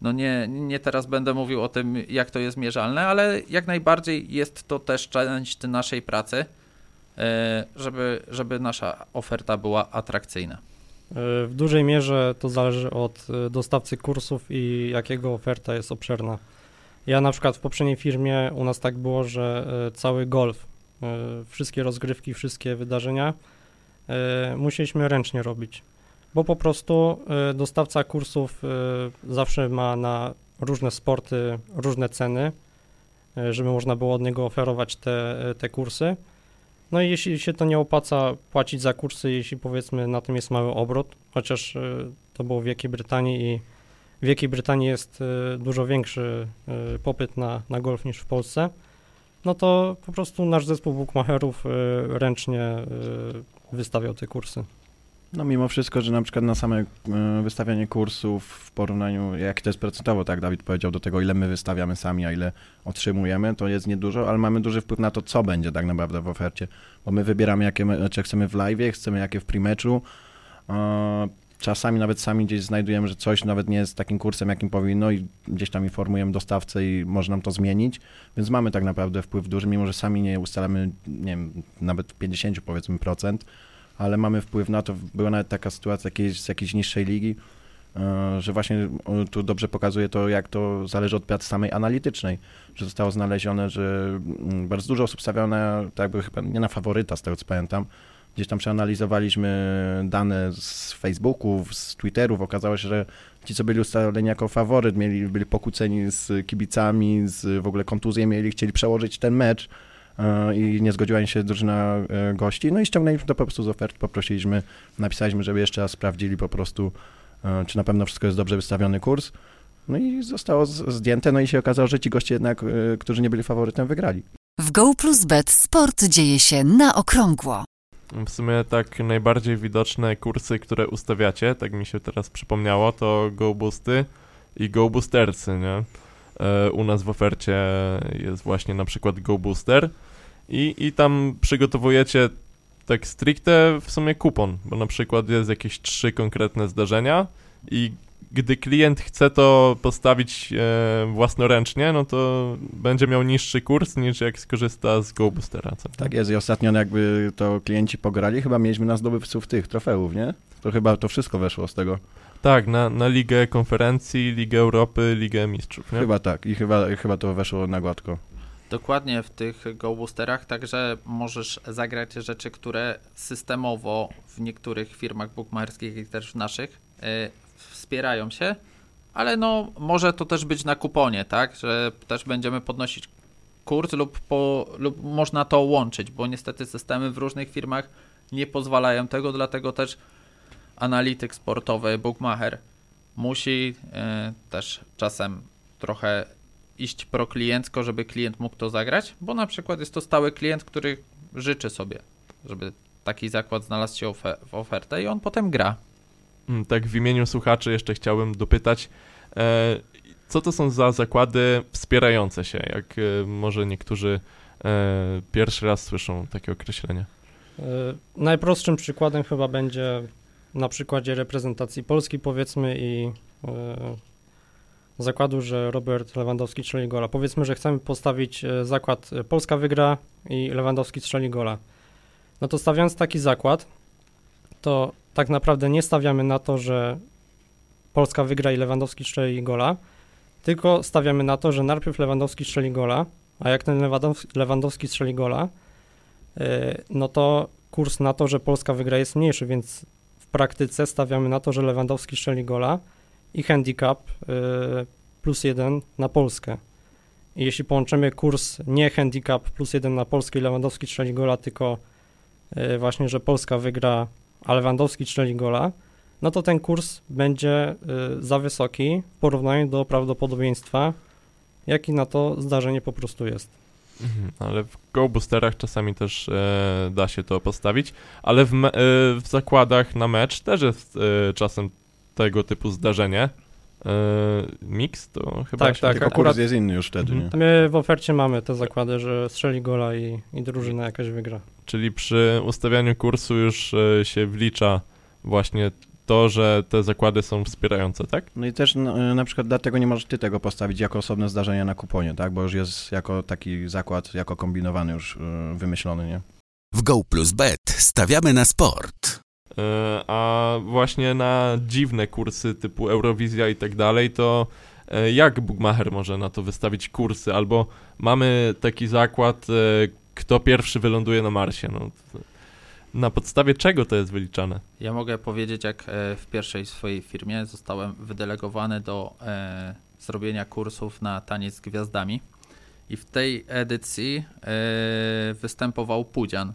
no nie, nie teraz będę mówił o tym, jak to jest mierzalne, ale jak najbardziej jest to też część naszej pracy, e, żeby, żeby nasza oferta była atrakcyjna. E, w dużej mierze to zależy od e, dostawcy kursów i jakiego oferta jest obszerna. Ja na przykład w poprzedniej firmie u nas tak było, że cały golf, wszystkie rozgrywki, wszystkie wydarzenia musieliśmy ręcznie robić bo po prostu y, dostawca kursów zawsze ma na różne sporty różne ceny, żeby można było od niego oferować te, te kursy. No i jeśli się to nie opłaca płacić za kursy, jeśli powiedzmy na tym jest mały obrót, chociaż to było w Wielkiej Brytanii i w Wielkiej Brytanii jest dużo większy popyt na, na golf niż w Polsce, no to po prostu nasz zespół bookmacherów ręcznie wystawiał te kursy. No mimo wszystko, że na przykład na same e, wystawianie kursów w porównaniu, jak to jest procentowo, tak Dawid powiedział, do tego ile my wystawiamy sami, a ile otrzymujemy, to jest niedużo, ale mamy duży wpływ na to, co będzie tak naprawdę w ofercie, bo my wybieramy, jakie czy chcemy w live, chcemy jakie w pre-meczu, czasami nawet sami gdzieś znajdujemy, że coś nawet nie jest takim kursem, jakim powinno i gdzieś tam informujemy dostawcę i może nam to zmienić, więc mamy tak naprawdę wpływ duży, mimo że sami nie ustalamy, nie wiem, nawet 50 powiedzmy procent, ale mamy wpływ na to. Była nawet taka sytuacja jakiejś, z jakiejś niższej ligi, e, że właśnie tu dobrze pokazuje to, jak to zależy od pracy samej analitycznej, że zostało znalezione, że mm, bardzo dużo osób stawiało na, tak jakby chyba nie na faworyta, z tego co pamiętam, gdzieś tam przeanalizowaliśmy dane z Facebooków, z Twitterów, okazało się, że ci, co byli ustaleni jako faworyt, mieli, byli pokłóceni z kibicami, z w ogóle kontuzją mieli, chcieli przełożyć ten mecz, E, i nie zgodziła się drużyna e, gości, no i ściągnęliśmy to po prostu z ofert, poprosiliśmy, napisaliśmy, żeby jeszcze raz sprawdzili po prostu, e, czy na pewno wszystko jest dobrze wystawiony kurs, no i zostało zdjęte, no i się okazało, że ci goście jednak, którzy nie byli faworytem, wygrali. W Go Plus Bet sport dzieje się na okrągło. W sumie tak najbardziej widoczne kursy, które ustawiacie, tak mi się teraz przypomniało, to Go Boosty i Go Boostersy, nie? U nas w ofercie jest właśnie na przykład Go Booster, i, i tam przygotowujecie tak stricte w sumie kupon, bo na przykład jest jakieś trzy konkretne zdarzenia i gdy klient chce to postawić e, własnoręcznie, no to będzie miał niższy kurs niż jak skorzysta z GoBoostera. Tak jest i ostatnio jakby to klienci pograli, chyba mieliśmy na zdobywców tych trofeów, nie? To chyba to wszystko weszło z tego. Tak, na, na Ligę Konferencji, Ligę Europy, Ligę Mistrzów, nie? Chyba tak i chyba, chyba to weszło na gładko. Dokładnie w tych Go Boosterach, także możesz zagrać rzeczy, które systemowo w niektórych firmach bookmacherskich i też w naszych yy, wspierają się, ale no może to też być na kuponie, tak, że też będziemy podnosić kurs lub, po, lub można to łączyć, bo niestety systemy w różnych firmach nie pozwalają tego, dlatego też analityk sportowy, bookmacher musi yy, też czasem trochę iść prokliencko, żeby klient mógł to zagrać, bo na przykład jest to stały klient, który życzy sobie, żeby taki zakład znalazł się w ofertę i on potem gra. Mm, tak, w imieniu słuchaczy jeszcze chciałbym dopytać, e, co to są za zakłady wspierające się, jak e, może niektórzy e, pierwszy raz słyszą takie określenie? Najprostszym przykładem chyba będzie na przykładzie reprezentacji Polski powiedzmy i zakładu, że Robert Lewandowski strzeli gola. Powiedzmy, że chcemy postawić zakład Polska wygra i Lewandowski strzeli gola. No to stawiając taki zakład, to tak naprawdę nie stawiamy na to, że Polska wygra i Lewandowski strzeli gola, tylko stawiamy na to, że najpierw Lewandowski strzeli gola, a jak ten Lewandowski strzeli gola, e, no to kurs na to, że Polska wygra jest mniejszy, więc w praktyce stawiamy na to, że Lewandowski strzeli gola, i handicap y, plus jeden na Polskę. I jeśli połączymy kurs nie handicap plus jeden na Polskę i Lewandowski strzeli gola, tylko y, właśnie, że Polska wygra, a Lewandowski strzeli gola, no to ten kurs będzie y, za wysoki w porównaniu do prawdopodobieństwa, jaki na to zdarzenie po prostu jest. Mhm, ale w Go Boosterach czasami też e, da się to postawić, ale w, e, w zakładach na mecz też jest e, czasem tego typu zdarzenie. E, mix to chyba Tak, tak, Tylko akurat- kurs jest inny już wtedy, Mhm. nie? My w ofercie mamy te zakłady, że strzeli gola i, i drużyna jakaś wygra. Czyli przy ustawianiu kursu już e, się wlicza właśnie to, że te zakłady są wspierające, tak? No i też no, na przykład dlatego nie możesz ty tego postawić jako osobne zdarzenie na kuponie, tak? Bo już jest jako taki zakład, jako kombinowany już wymyślony, nie? W Go Plus Bet stawiamy na sport. E, A właśnie na dziwne kursy typu Eurowizja i tak dalej, to e, jak Bookmacher może na to wystawić kursy? Albo mamy taki zakład, e, kto pierwszy wyląduje na Marsie. No, na podstawie czego to jest wyliczane? Ja mogę powiedzieć, jak w pierwszej swojej firmie zostałem wydelegowany do zrobienia kursów na taniec z gwiazdami. I w tej edycji występował Pudzian.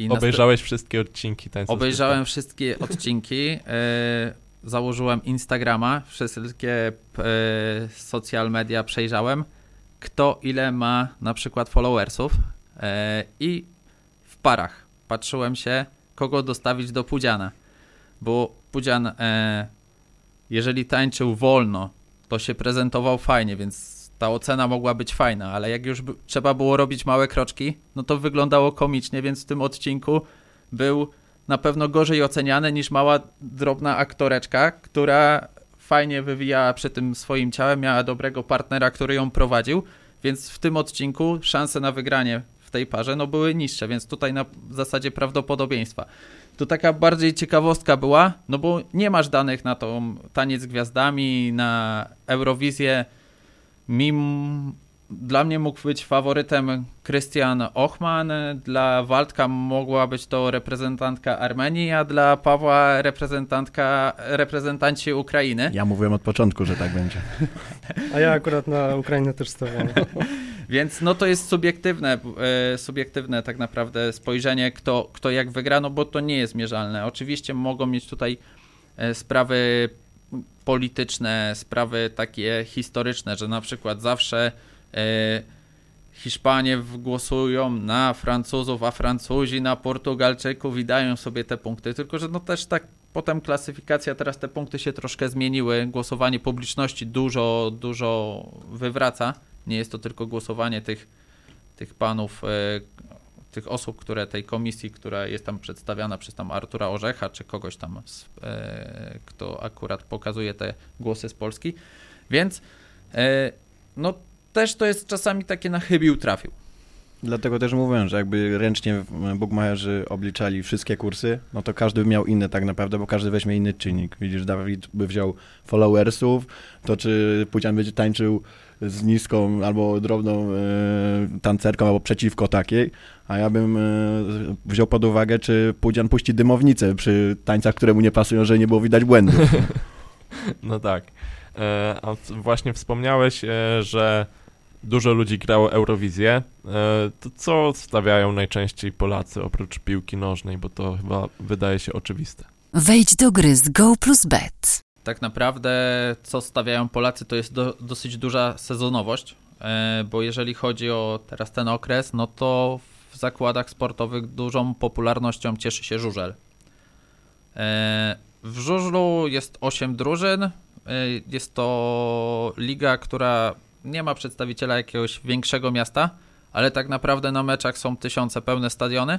I Obejrzałeś wszystkie odcinki Tańca Obejrzałem wszystkie odcinki, e, założyłem Instagrama, wszystkie e, social media przejrzałem, kto ile ma na przykład followersów e, i w parach patrzyłem się, kogo dostawić do Pudziana, bo Pudzian, jeżeli tańczył wolno, to się prezentował fajnie, więc ta ocena mogła być fajna, ale jak już trzeba było robić małe kroczki, no to wyglądało komicznie, więc w tym odcinku był na pewno gorzej oceniany niż mała, drobna aktoreczka, która fajnie wywijała przy tym swoim ciałem, miała dobrego partnera, który ją prowadził, więc w tym odcinku szanse na wygranie w tej parze no, były niższe, więc tutaj na zasadzie prawdopodobieństwa. To taka bardziej ciekawostka była, no bo nie masz danych na tą taniec gwiazdami, na Eurowizję. Mim, dla mnie mógł być faworytem Christian Ochman, dla Waldka mogła być to reprezentantka Armenii, a dla Pawła reprezentantka, reprezentanci Ukrainy. Ja mówiłem od początku, że tak będzie. A ja akurat na Ukrainę też stawiam. Więc no to jest subiektywne, e, subiektywne tak naprawdę spojrzenie, kto, kto jak wygra, no bo to nie jest mierzalne. Oczywiście mogą mieć tutaj e, sprawy polityczne, sprawy takie historyczne, że na przykład zawsze e, Hiszpanie głosują na Francuzów, a Francuzi na Portugalczyków i dają sobie te punkty. Tylko, że no też tak potem klasyfikacja, teraz te punkty się troszkę zmieniły. Głosowanie publiczności dużo, dużo wywraca. Nie jest to tylko głosowanie tych, tych panów, e, tych osób, które tej komisji, która jest tam przedstawiana przez tam Artura Orzecha, czy kogoś tam, e, kto akurat pokazuje te głosy z Polski. Więc e, no też to jest czasami takie na chybił trafił. Dlatego też mówiłem, że jakby ręcznie bookmacherzy obliczali wszystkie kursy, no to każdy by miał inne tak naprawdę, bo każdy weźmie inny czynnik. Widzisz, Dawid by wziął followersów, to czy Pucian będzie tańczył z niską albo drobną e, tancerką, albo przeciwko takiej, a ja bym e, wziął pod uwagę, czy Pudzian puści dymownicę przy tańcach, które mu nie pasują, że nie było widać błędów. No tak. E, a właśnie wspomniałeś, że dużo ludzi grało Eurowizję. To co stawiają najczęściej Polacy oprócz piłki nożnej, bo to chyba wydaje się oczywiste. Wejdź do gry z Go plus Bet. Tak naprawdę, co stawiają Polacy, to jest do, dosyć duża sezonowość, e, bo jeżeli chodzi o teraz ten okres, no to w zakładach sportowych dużą popularnością cieszy się żużel. E, W żużlu jest 8 drużyn. e, Jest to liga, która nie ma przedstawiciela jakiegoś większego miasta, ale tak naprawdę na meczach są tysiące pełne stadiony.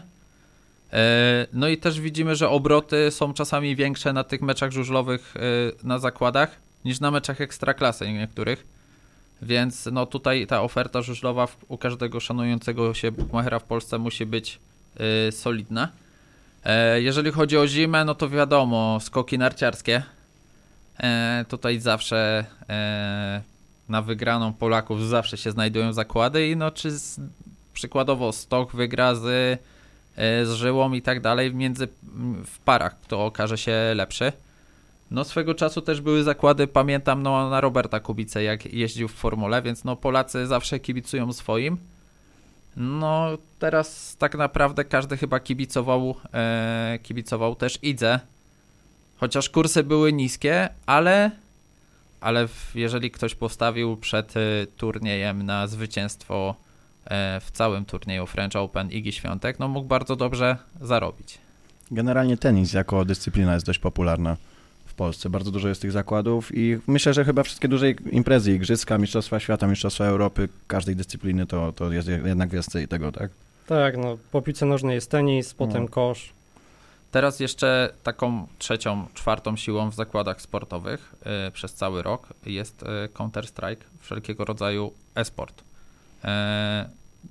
E, No i też widzimy, że obroty są czasami większe na tych meczach żużlowych e, na zakładach niż na meczach ekstraklasy niektórych. Więc no tutaj ta oferta żużlowa u każdego szanującego się bookmachera w Polsce musi być e, solidna. Jeżeli chodzi o zimę, no to wiadomo, skoki narciarskie. Tutaj zawsze na wygraną Polaków zawsze się znajdują zakłady i no czy z, przykładowo Stok wygra z z żyłą i tak dalej między m, w parach, kto okaże się lepszy. No swego czasu też były zakłady, pamiętam no, na Roberta Kubicę, jak jeździł w formule, więc no Polacy zawsze kibicują swoim. No teraz tak naprawdę każdy chyba kibicował, e, kibicował też Idze. Chociaż kursy były niskie, ale ale jeżeli ktoś postawił przed y, turniejem na zwycięstwo e, w całym turnieju French Open Igi Świątek, no mógł bardzo dobrze zarobić. Generalnie tenis jako dyscyplina jest dość popularna w Polsce. Bardzo dużo jest tych zakładów i myślę, że chyba wszystkie duże imprezy, igrzyska, mistrzostwa świata, mistrzostwa Europy, każdej dyscypliny to, to jest jednak więcej tego, tak? Tak, no po piłce nożnej jest tenis, potem No. kosz. Teraz jeszcze taką trzecią, czwartą siłą w zakładach sportowych y, przez cały rok jest y, Counter-Strike, wszelkiego rodzaju e-sport. Y,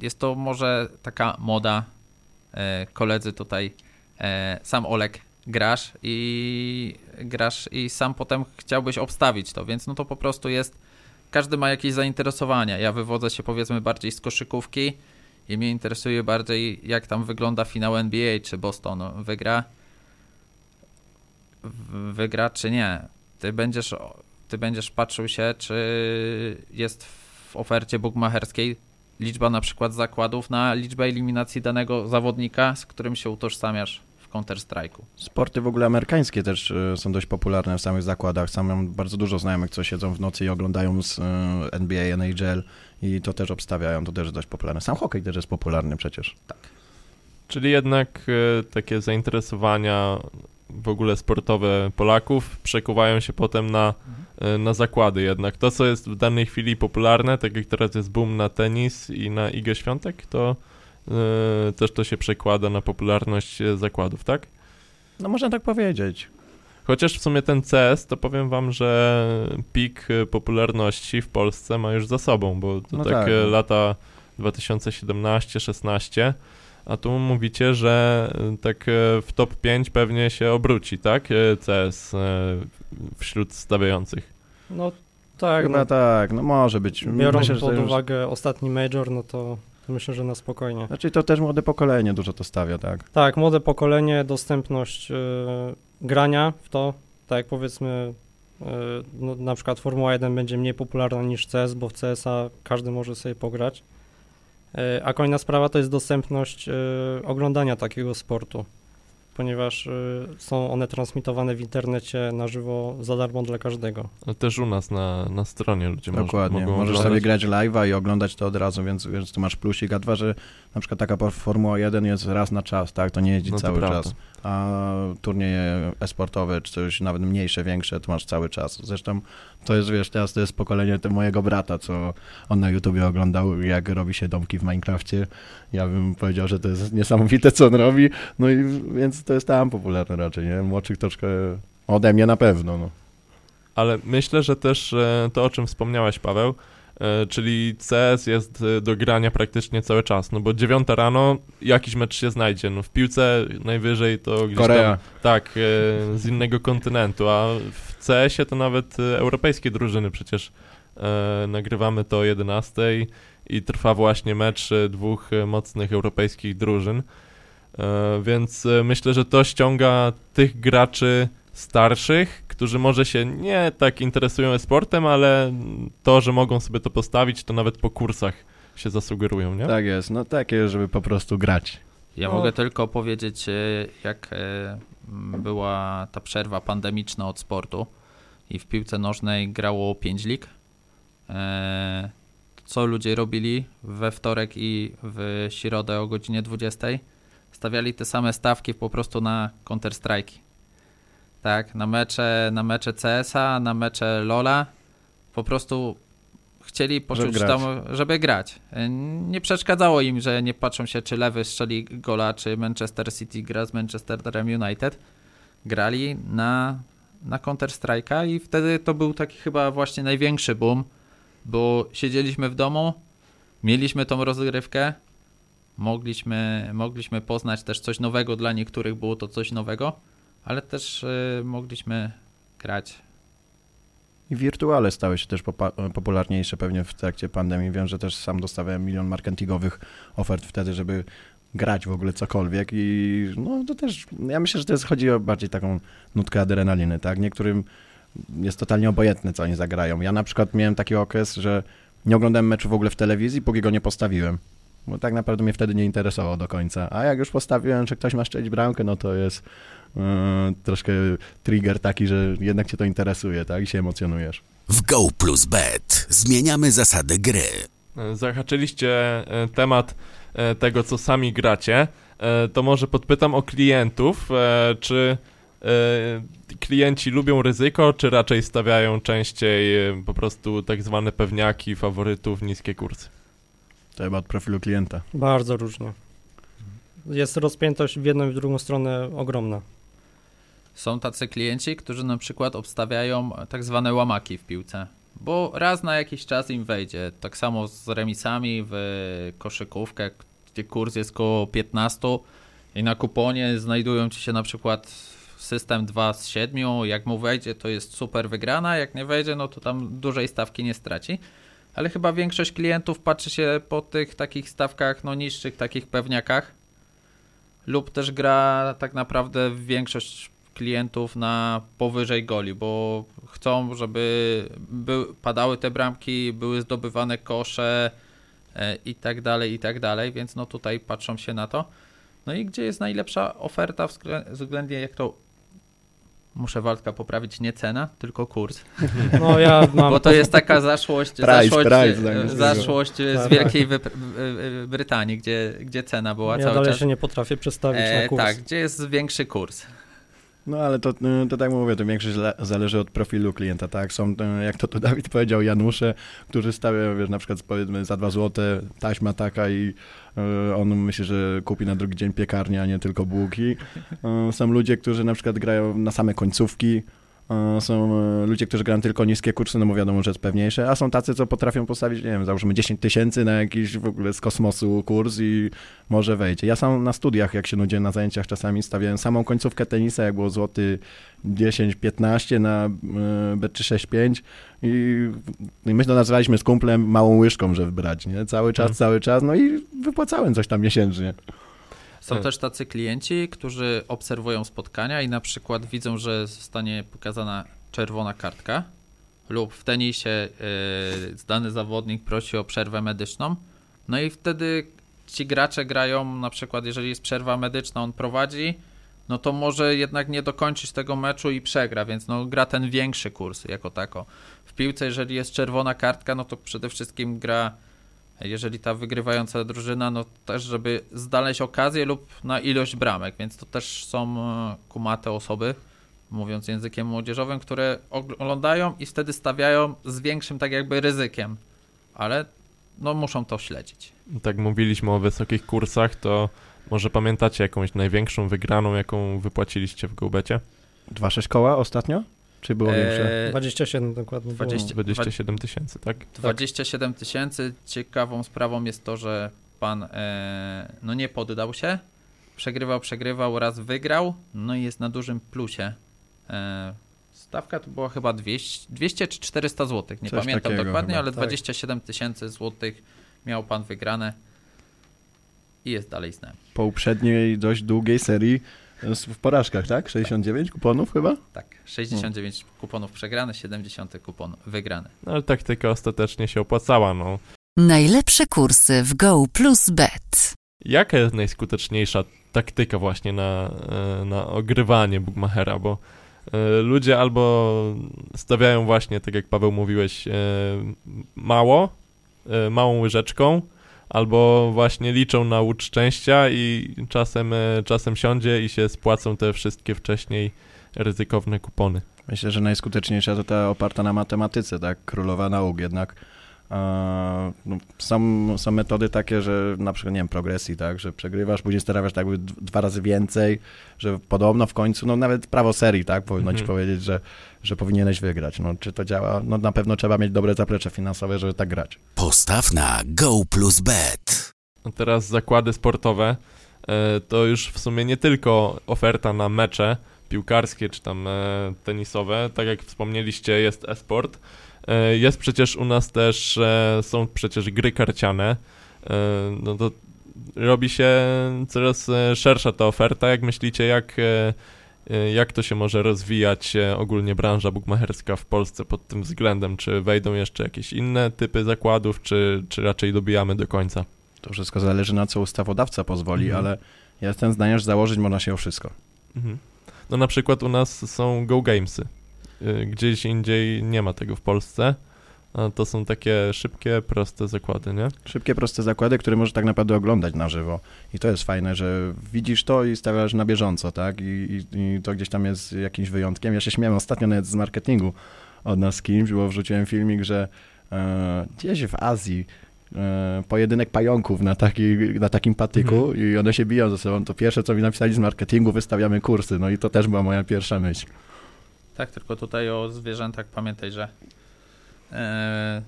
jest to może taka moda, y, koledzy tutaj, y, sam Olek grasz i grasz i sam potem chciałbyś obstawić to, więc no to po prostu jest, każdy ma jakieś zainteresowania. Ja wywodzę się powiedzmy bardziej z koszykówki, i mnie interesuje bardziej, jak tam wygląda finał NBA, czy Boston wygra, wygra, czy nie. Ty będziesz, ty będziesz patrzył się, czy jest w ofercie bookmacherskiej liczba na przykład zakładów na liczbę eliminacji danego zawodnika, z którym się utożsamiasz w Counter-Strike'u. Sporty w ogóle amerykańskie też e, są dość popularne w samych zakładach. Sam mam bardzo dużo znajomych, co siedzą w nocy i oglądają z e, NBA, NHL i to też obstawiają, to też jest dość popularne. Sam hokej też jest popularny przecież. Czyli jednak e, takie zainteresowania w ogóle sportowe Polaków przekuwają się potem na, e, na zakłady jednak. To, co jest w danej chwili popularne, tak jak teraz jest boom na tenis i na Igę Świątek, to e, też to się przekłada na popularność e, zakładów, tak? No można tak powiedzieć. Chociaż w sumie ten CS, to powiem wam, że pik popularności w Polsce ma już za sobą, bo to No takie tak, no. lata 2017-16, a tu mówicie, że e, tak e, w top 5 pewnie się obróci, tak? E, CS wśród stawiających. No tak, Chyba no, tak, no może być. biorąc Myślę, pod już- uwagę ostatni major, no to, myślę, że na spokojnie. Znaczy to też młode pokolenie dużo to stawia, tak? Tak, młode pokolenie, dostępność y, grania w to, tak jak powiedzmy, y, no, na przykład Formuła 1 będzie mniej popularna niż CS, bo w CS-a każdy może sobie pograć. Y, a kolejna sprawa to jest dostępność y, oglądania takiego sportu, ponieważ y, są one transmitowane w internecie na żywo za darmo dla każdego. A Też u nas na, na stronie ludzie Dokładnie. mogą Możesz oglądać. sobie grać live'a i oglądać to od razu, więc, więc tu masz plusik, a dwa, że na przykład taka Formuła 1 jest raz na czas, tak? To nie jeździ No to cały prawda. czas. A turnieje e-sportowe, czy coś nawet mniejsze, większe, to masz cały czas. Zresztą to jest, wiesz, teraz to jest pokolenie mojego brata, co on na YouTubie oglądał, jak robi się domki w Minecrafcie. Ja bym powiedział, że to jest niesamowite, co on robi. No i więc to jest tam popularne raczej, nie? Młodszych troszkę ode mnie na pewno, no. Ale myślę, że też e, to, o czym wspomniałeś, Paweł, czyli CS jest e, do grania praktycznie cały czas, no bo dziewiąta rano jakiś mecz się znajdzie, no w piłce najwyżej to gdzieś Korea. tam, tak, e, z innego kontynentu, a w CS-ie to nawet e, europejskie drużyny przecież e, nagrywamy to o 11 i trwa właśnie mecz e, dwóch e, mocnych europejskich drużyn, e, więc e, myślę, że to ściąga tych graczy starszych, którzy może się nie tak interesują sportem, ale to, że mogą sobie to postawić, to nawet po kursach się zasugerują, nie? Tak jest, no takie, żeby po prostu grać. Ja No. mogę tylko powiedzieć, e, jak e, była ta przerwa pandemiczna od sportu i w piłce nożnej grało 5 lig. E, Co ludzie robili we wtorek i w środę o godzinie 20? Stawiali te same stawki po prostu na Counter-Strike. Tak, na mecze, na mecze CS-a, na mecze LoL'a. Po prostu chcieli poczuć grać. tam, żeby grać. Nie przeszkadzało im, że nie patrzą się, czy lewy strzeli gola, czy Manchester City gra z Manchesterem United. Grali na, na Counter-Strike'a i wtedy to był taki chyba właśnie największy boom, bo siedzieliśmy w domu, mieliśmy tą rozgrywkę, mogliśmy, mogliśmy poznać też coś nowego, dla niektórych było to coś nowego, ale też y, mogliśmy grać I wirtuale stały się też popularniejsze pewnie w trakcie pandemii. Wiem, że też sam dostawałem milion marketingowych ofert wtedy, żeby grać w ogóle cokolwiek i no to też, ja myślę, że to jest, chodzi o bardziej taką nutkę adrenaliny, tak? Niektórym jest totalnie obojętne, co oni zagrają. Ja na przykład miałem taki okres, że nie oglądałem meczu w ogóle w telewizji, póki go nie postawiłem. Bo tak naprawdę mnie wtedy nie interesowało do końca. A jak już postawiłem, że ktoś ma strzelić bramkę, no to jest troszkę trigger taki, że jednak cię to interesuje, tak? I się emocjonujesz. W Go Plus Bet zmieniamy zasady gry. E, Zahaczyliście e, temat e, tego, co sami gracie. E, To może podpytam o klientów. e, Czy e, klienci lubią ryzyko, czy raczej stawiają częściej e, po prostu tak zwane pewniaki, faworytów, niskie kursy? To chyba od profilu klienta. Bardzo różnie. Jest rozpiętość w jedną i w drugą stronę ogromna. Są tacy klienci, którzy na przykład obstawiają tak zwane łamaki w piłce, bo raz na jakiś czas im wejdzie. Tak samo z remisami w koszykówkę, gdzie kurs jest koło 15 i na kuponie znajdują ci się na przykład system 2 z 7. Jak mu wejdzie, to jest super wygrana, jak nie wejdzie, no to tam dużej stawki nie straci. Ale chyba większość klientów patrzy się po tych takich stawkach, no niższych takich pewniakach lub też gra tak naprawdę większość klientów na powyżej goli, bo chcą, żeby by, padały te bramki, były zdobywane kosze e, i tak dalej, i tak dalej, więc no tutaj patrzą się na to. No i gdzie jest najlepsza oferta wzglę- względnie jak to muszę Waldka poprawić, nie cena, tylko kurs. No ja mam... Bo to jest taka zaszłość, Price, zaszłość, price z e, zaszłość z Tak, Wielkiej Wypr- e, Brytanii, gdzie, gdzie cena była ja cały dalej czas. się nie potrafię przestawić E, na kurs. tak, gdzie jest większy kurs. No ale to, y, to tak mówię, to większość le- zależy od profilu klienta, tak? Są, y, jak to tu Dawid powiedział, Janusze, którzy stawiają, wiesz, na przykład powiedzmy za dwa złote taśma taka i y, on myśli, że kupi na drugi dzień piekarnię, a nie tylko bułki. Są ludzie, którzy na przykład grają na same końcówki, są y, ludzie, którzy grają tylko niskie kursy, no bo wiadomo, że jest pewniejsze, a są tacy, co potrafią postawić, nie wiem, załóżmy 10 tysięcy na jakiś w ogóle z kosmosu kurs i może wejdzie. Ja sam na studiach, jak się nudziłem na zajęciach, czasami stawiałem samą końcówkę tenisa, jak było złoty 10-15 na y, B365 i, i my to nazywaliśmy z kumplem małą łyżką, żeby brać, nie? Cały czas, Mhm. cały czas, no i wypłacałem coś tam miesięcznie. Są Tak. też tacy klienci, którzy obserwują spotkania i na przykład widzą, że zostanie pokazana czerwona kartka lub w tenisie yy, dany zawodnik prosi o przerwę medyczną. No i wtedy ci gracze grają, na przykład jeżeli jest przerwa medyczna, on prowadzi, no to może jednak nie dokończyć tego meczu i przegra, więc no gra ten większy kurs jako tako. W piłce, jeżeli jest czerwona kartka, no to przede wszystkim gra jeżeli ta wygrywająca drużyna, no też, żeby znaleźć okazję lub na ilość bramek, więc to też są e, kumate osoby, mówiąc językiem młodzieżowym, które oglądają i wtedy stawiają z większym tak jakby ryzykiem, ale no muszą to śledzić. Tak mówiliśmy o wysokich kursach, to może pamiętacie jakąś największą wygraną, jaką wypłaciliście w Gołbecie? 2-6 koła ostatnio? Czy było większe? E, 27 dokładnie. było. 20 27 tysięcy, tak? 27 tysięcy. Ciekawą sprawą jest to, że pan e, no nie poddał się, przegrywał, przegrywał, raz wygrał, no i jest na dużym plusie. E, stawka to była chyba 200, 200 czy 400 zł, nie Coś pamiętam dokładnie, chyba, ale tak. 27 tysięcy złotych miał pan wygrane i jest dalej z nami. Po uprzedniej dość długiej serii w porażkach, tak? 69 kuponów chyba? Tak, 69 kuponów przegrane, 70 kupon wygrany. No, ale taktyka ostatecznie się opłacała, no. Najlepsze kursy w Go Plus Bet. Jaka jest najskuteczniejsza taktyka właśnie na, e, na ogrywanie Bookmachera, bo e, ludzie albo stawiają właśnie, tak jak Paweł mówiłeś, e, mało, małą łyżeczką, albo właśnie liczą na łód szczęścia i czasem, e, czasem siądzie i się spłacą te wszystkie wcześniej ryzykowne kupony. Myślę, że najskuteczniejsza to ta oparta na matematyce, tak? Królowa nauk jednak. No, są, są metody takie, że na przykład, nie wiem, progresji, tak? Że przegrywasz, później starasz tak dwa razy więcej, że podobno w końcu, no nawet prawo serii, tak? Powinno ci Mhm. powiedzieć, że, że powinieneś wygrać. No czy to działa? No na pewno trzeba mieć dobre zaplecze finansowe, żeby tak grać. Postaw na Go Plus Bet. A teraz zakłady sportowe e, to już w sumie nie tylko oferta na mecze piłkarskie czy tam e, tenisowe, tak jak wspomnieliście jest e-sport. E, Jest przecież u nas też, są przecież gry karciane, E, no to robi się coraz e, szersza ta oferta. Jak myślicie, jak, jak to się może rozwijać ogólnie branża bukmacherska w Polsce pod tym względem? Czy wejdą jeszcze jakieś inne typy zakładów, czy, czy raczej dobijamy do końca? to wszystko zależy na co ustawodawca pozwoli, Mhm. ale ja jestem zdania, że założyć można się o wszystko. Mhm. No na przykład u nas są Go Gamesy. Y, Gdzieś indziej nie ma tego w Polsce. To są takie szybkie, proste zakłady, nie? Szybkie, proste zakłady, które możesz tak naprawdę oglądać na żywo. I to jest fajne, że widzisz to i stawiasz na bieżąco, tak? I, i, i to gdzieś tam jest jakimś wyjątkiem. Ja się śmiałem ostatnio nawet z marketingu od nas z kimś, bo wrzuciłem filmik, że e, gdzieś w Azji e, pojedynek pająków na, taki, na takim patyku i one się biją ze sobą. To pierwsze, co mi napisali z marketingu, wystawiamy kursy. No i to też była moja pierwsza myśl. Tak, tylko tutaj o zwierzętach pamiętaj, że e,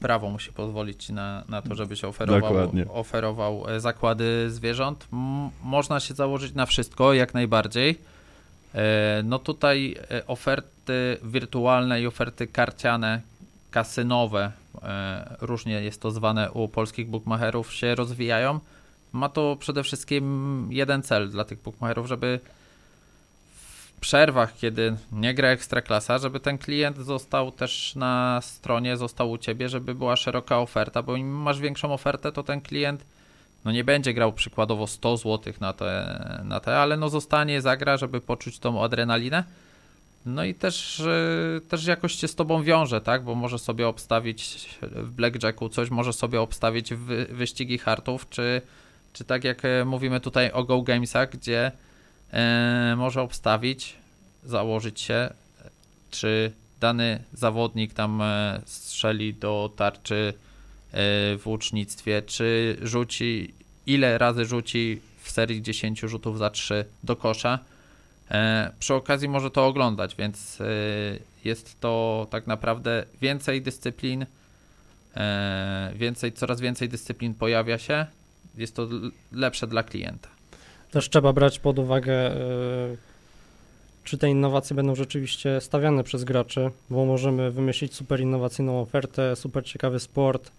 prawo musi pozwolić ci na, na to, żebyś oferował, Dokładnie. oferował e, zakłady zwierząt. Można się założyć na wszystko, jak najbardziej. E, no tutaj oferty wirtualne i oferty karciane, kasynowe, różnie jest to zwane u polskich bookmacherów, się rozwijają. Ma to przede wszystkim jeden cel dla tych bookmacherów, żeby przerwach, kiedy nie gra ekstraklasa, żeby ten klient został też na stronie, został u ciebie, żeby była szeroka oferta, bo im masz większą ofertę, to ten klient no nie będzie grał przykładowo 100 zł na te, na te, ale no zostanie, zagra, żeby poczuć tą adrenalinę. No i też, y, też jakoś się z tobą wiąże, tak? Bo może sobie obstawić w blackjacku coś, może sobie obstawić wy, wyścigi hartów, czy, czy tak jak e, mówimy tutaj o Go Gamesach, gdzie może obstawić, założyć się, czy dany zawodnik tam e, strzeli do tarczy e, w łucznictwie, czy rzuci, ile razy rzuci w serii 10 rzutów za 3 do kosza. E, przy okazji może to oglądać, więc e, jest to tak naprawdę więcej dyscyplin, e, więcej, coraz więcej dyscyplin pojawia się. Jest to lepsze dla klienta. Też trzeba brać pod uwagę, y, czy te innowacje będą rzeczywiście stawiane przez graczy, bo możemy wymyślić super innowacyjną ofertę, super ciekawy sport,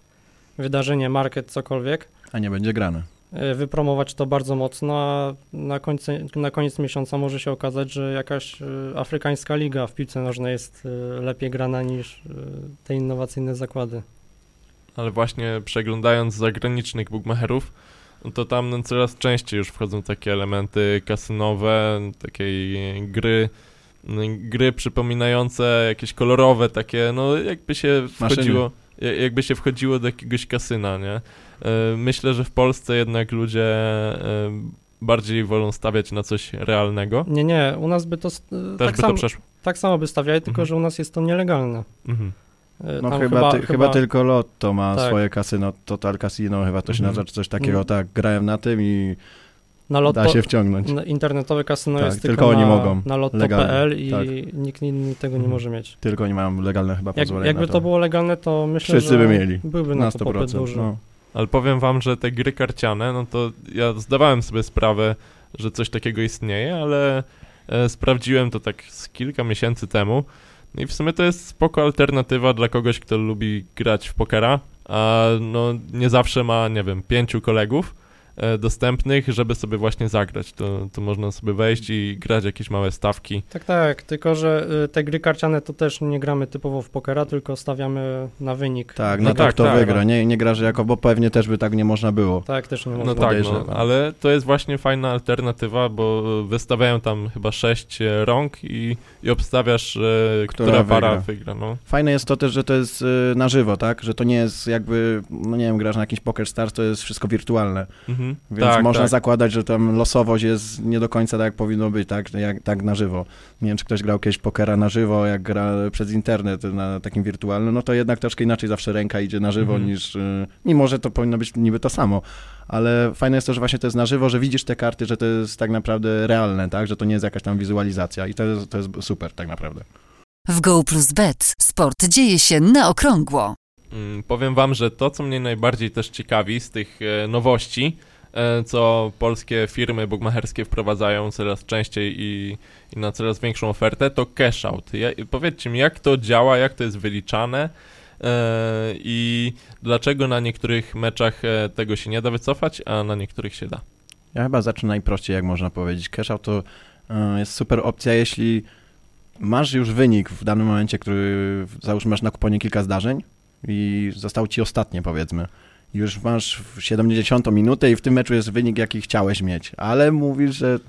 wydarzenie, market, cokolwiek, A nie będzie grane. y, wypromować to bardzo mocno, a na, końce, na koniec miesiąca może się okazać, że jakaś y, afrykańska liga w piłce nożnej jest lepiej grana niż te innowacyjne zakłady. Ale właśnie przeglądając zagranicznych bookmacherów, to tam no, coraz częściej już wchodzą takie elementy kasynowe, takiej gry, gry przypominające jakieś kolorowe takie, no jakby się wchodziło, ja- jakby się wchodziło do jakiegoś kasyna, nie? E, Myślę, że w Polsce jednak ludzie e, bardziej wolą stawiać na coś realnego. Nie, nie, u nas by to Też tak, by sam, to przeszło. tak samo by stawiali, tylko Mhm. że u nas jest to nielegalne. Mhm. Y, No tam chyba, ty, chyba, tylko Lotto ma Tak. swoje kasyno, Total Casino chyba to się Mhm. nazywa, czy coś takiego, Mm. tak, grałem na tym i na lotto, da się wciągnąć. na internetowe kasyno Tak, jest tylko tylko, oni na, mogą, na lotto.pl i tak. nikt inny tego nie Mhm. może mieć. Tylko oni mają legalne chyba Jak, pozwolenie jakby na to. było legalne, to myślę, Wszyscy że by mieli, byłby na, na to popyt 100%. duży. No. Ale powiem wam, że te gry karciane, no to ja zdawałem sobie sprawę, że coś takiego istnieje, ale e, sprawdziłem to tak z kilka miesięcy temu. No i w sumie to jest spoko alternatywa dla kogoś, kto lubi grać w pokera, a no nie zawsze ma, nie wiem, pięciu kolegów dostępnych, żeby sobie właśnie zagrać. To, to można sobie wejść i grać jakieś małe stawki. Tak, tak, tylko że y, te gry karciane to też nie gramy typowo w pokera, tylko stawiamy na wynik. Tak, No no, tak, tak, to tak, wygra, no. nie, nie grasz jako, bo pewnie też by tak nie można było. Tak, też nie No można. tak, no, ale to jest właśnie fajna alternatywa, bo wystawiają tam chyba sześć e, rąk i, i obstawiasz, e, która, Która para wygra. wygra. no. Fajne jest to też, że to jest na żywo, tak? Że to nie jest jakby, no nie wiem, grasz na jakiś Poker Stars, to jest wszystko wirtualne. Mhm. Więc tak, można tak. zakładać, że tam losowość jest nie do końca tak, jak powinno być, tak? Jak, tak na żywo. Nie wiem, czy ktoś grał kiedyś pokera na żywo, jak gra przez internet na takim wirtualnym, no to jednak troszkę inaczej zawsze ręka idzie na żywo Mhm. niż, y, mimo że to powinno być niby to samo. Ale fajne jest to, że właśnie to jest na żywo, że widzisz te karty, że to jest tak naprawdę realne, tak? Że to nie jest jakaś tam wizualizacja i to jest, to jest super tak naprawdę. W Go Plus Bet sport dzieje się na okrągło. Mm, Powiem wam, że to, co mnie najbardziej też ciekawi z tych e, nowości, co polskie firmy bookmacherskie wprowadzają coraz częściej i, i na coraz większą ofertę, to cash out. Ja, powiedzcie mi, jak to działa, jak to jest wyliczane e, i dlaczego na niektórych meczach e, tego się nie da wycofać, a na niektórych się da. Ja chyba zacznę najprościej, jak można powiedzieć. Cash out to jest super opcja, jeśli masz już wynik w danym momencie, który załóżmy masz na kuponie kilka zdarzeń i zostało ci ostatnie powiedzmy już masz w 70 minutę i w tym meczu jest wynik, jaki chciałeś mieć, ale mówisz, że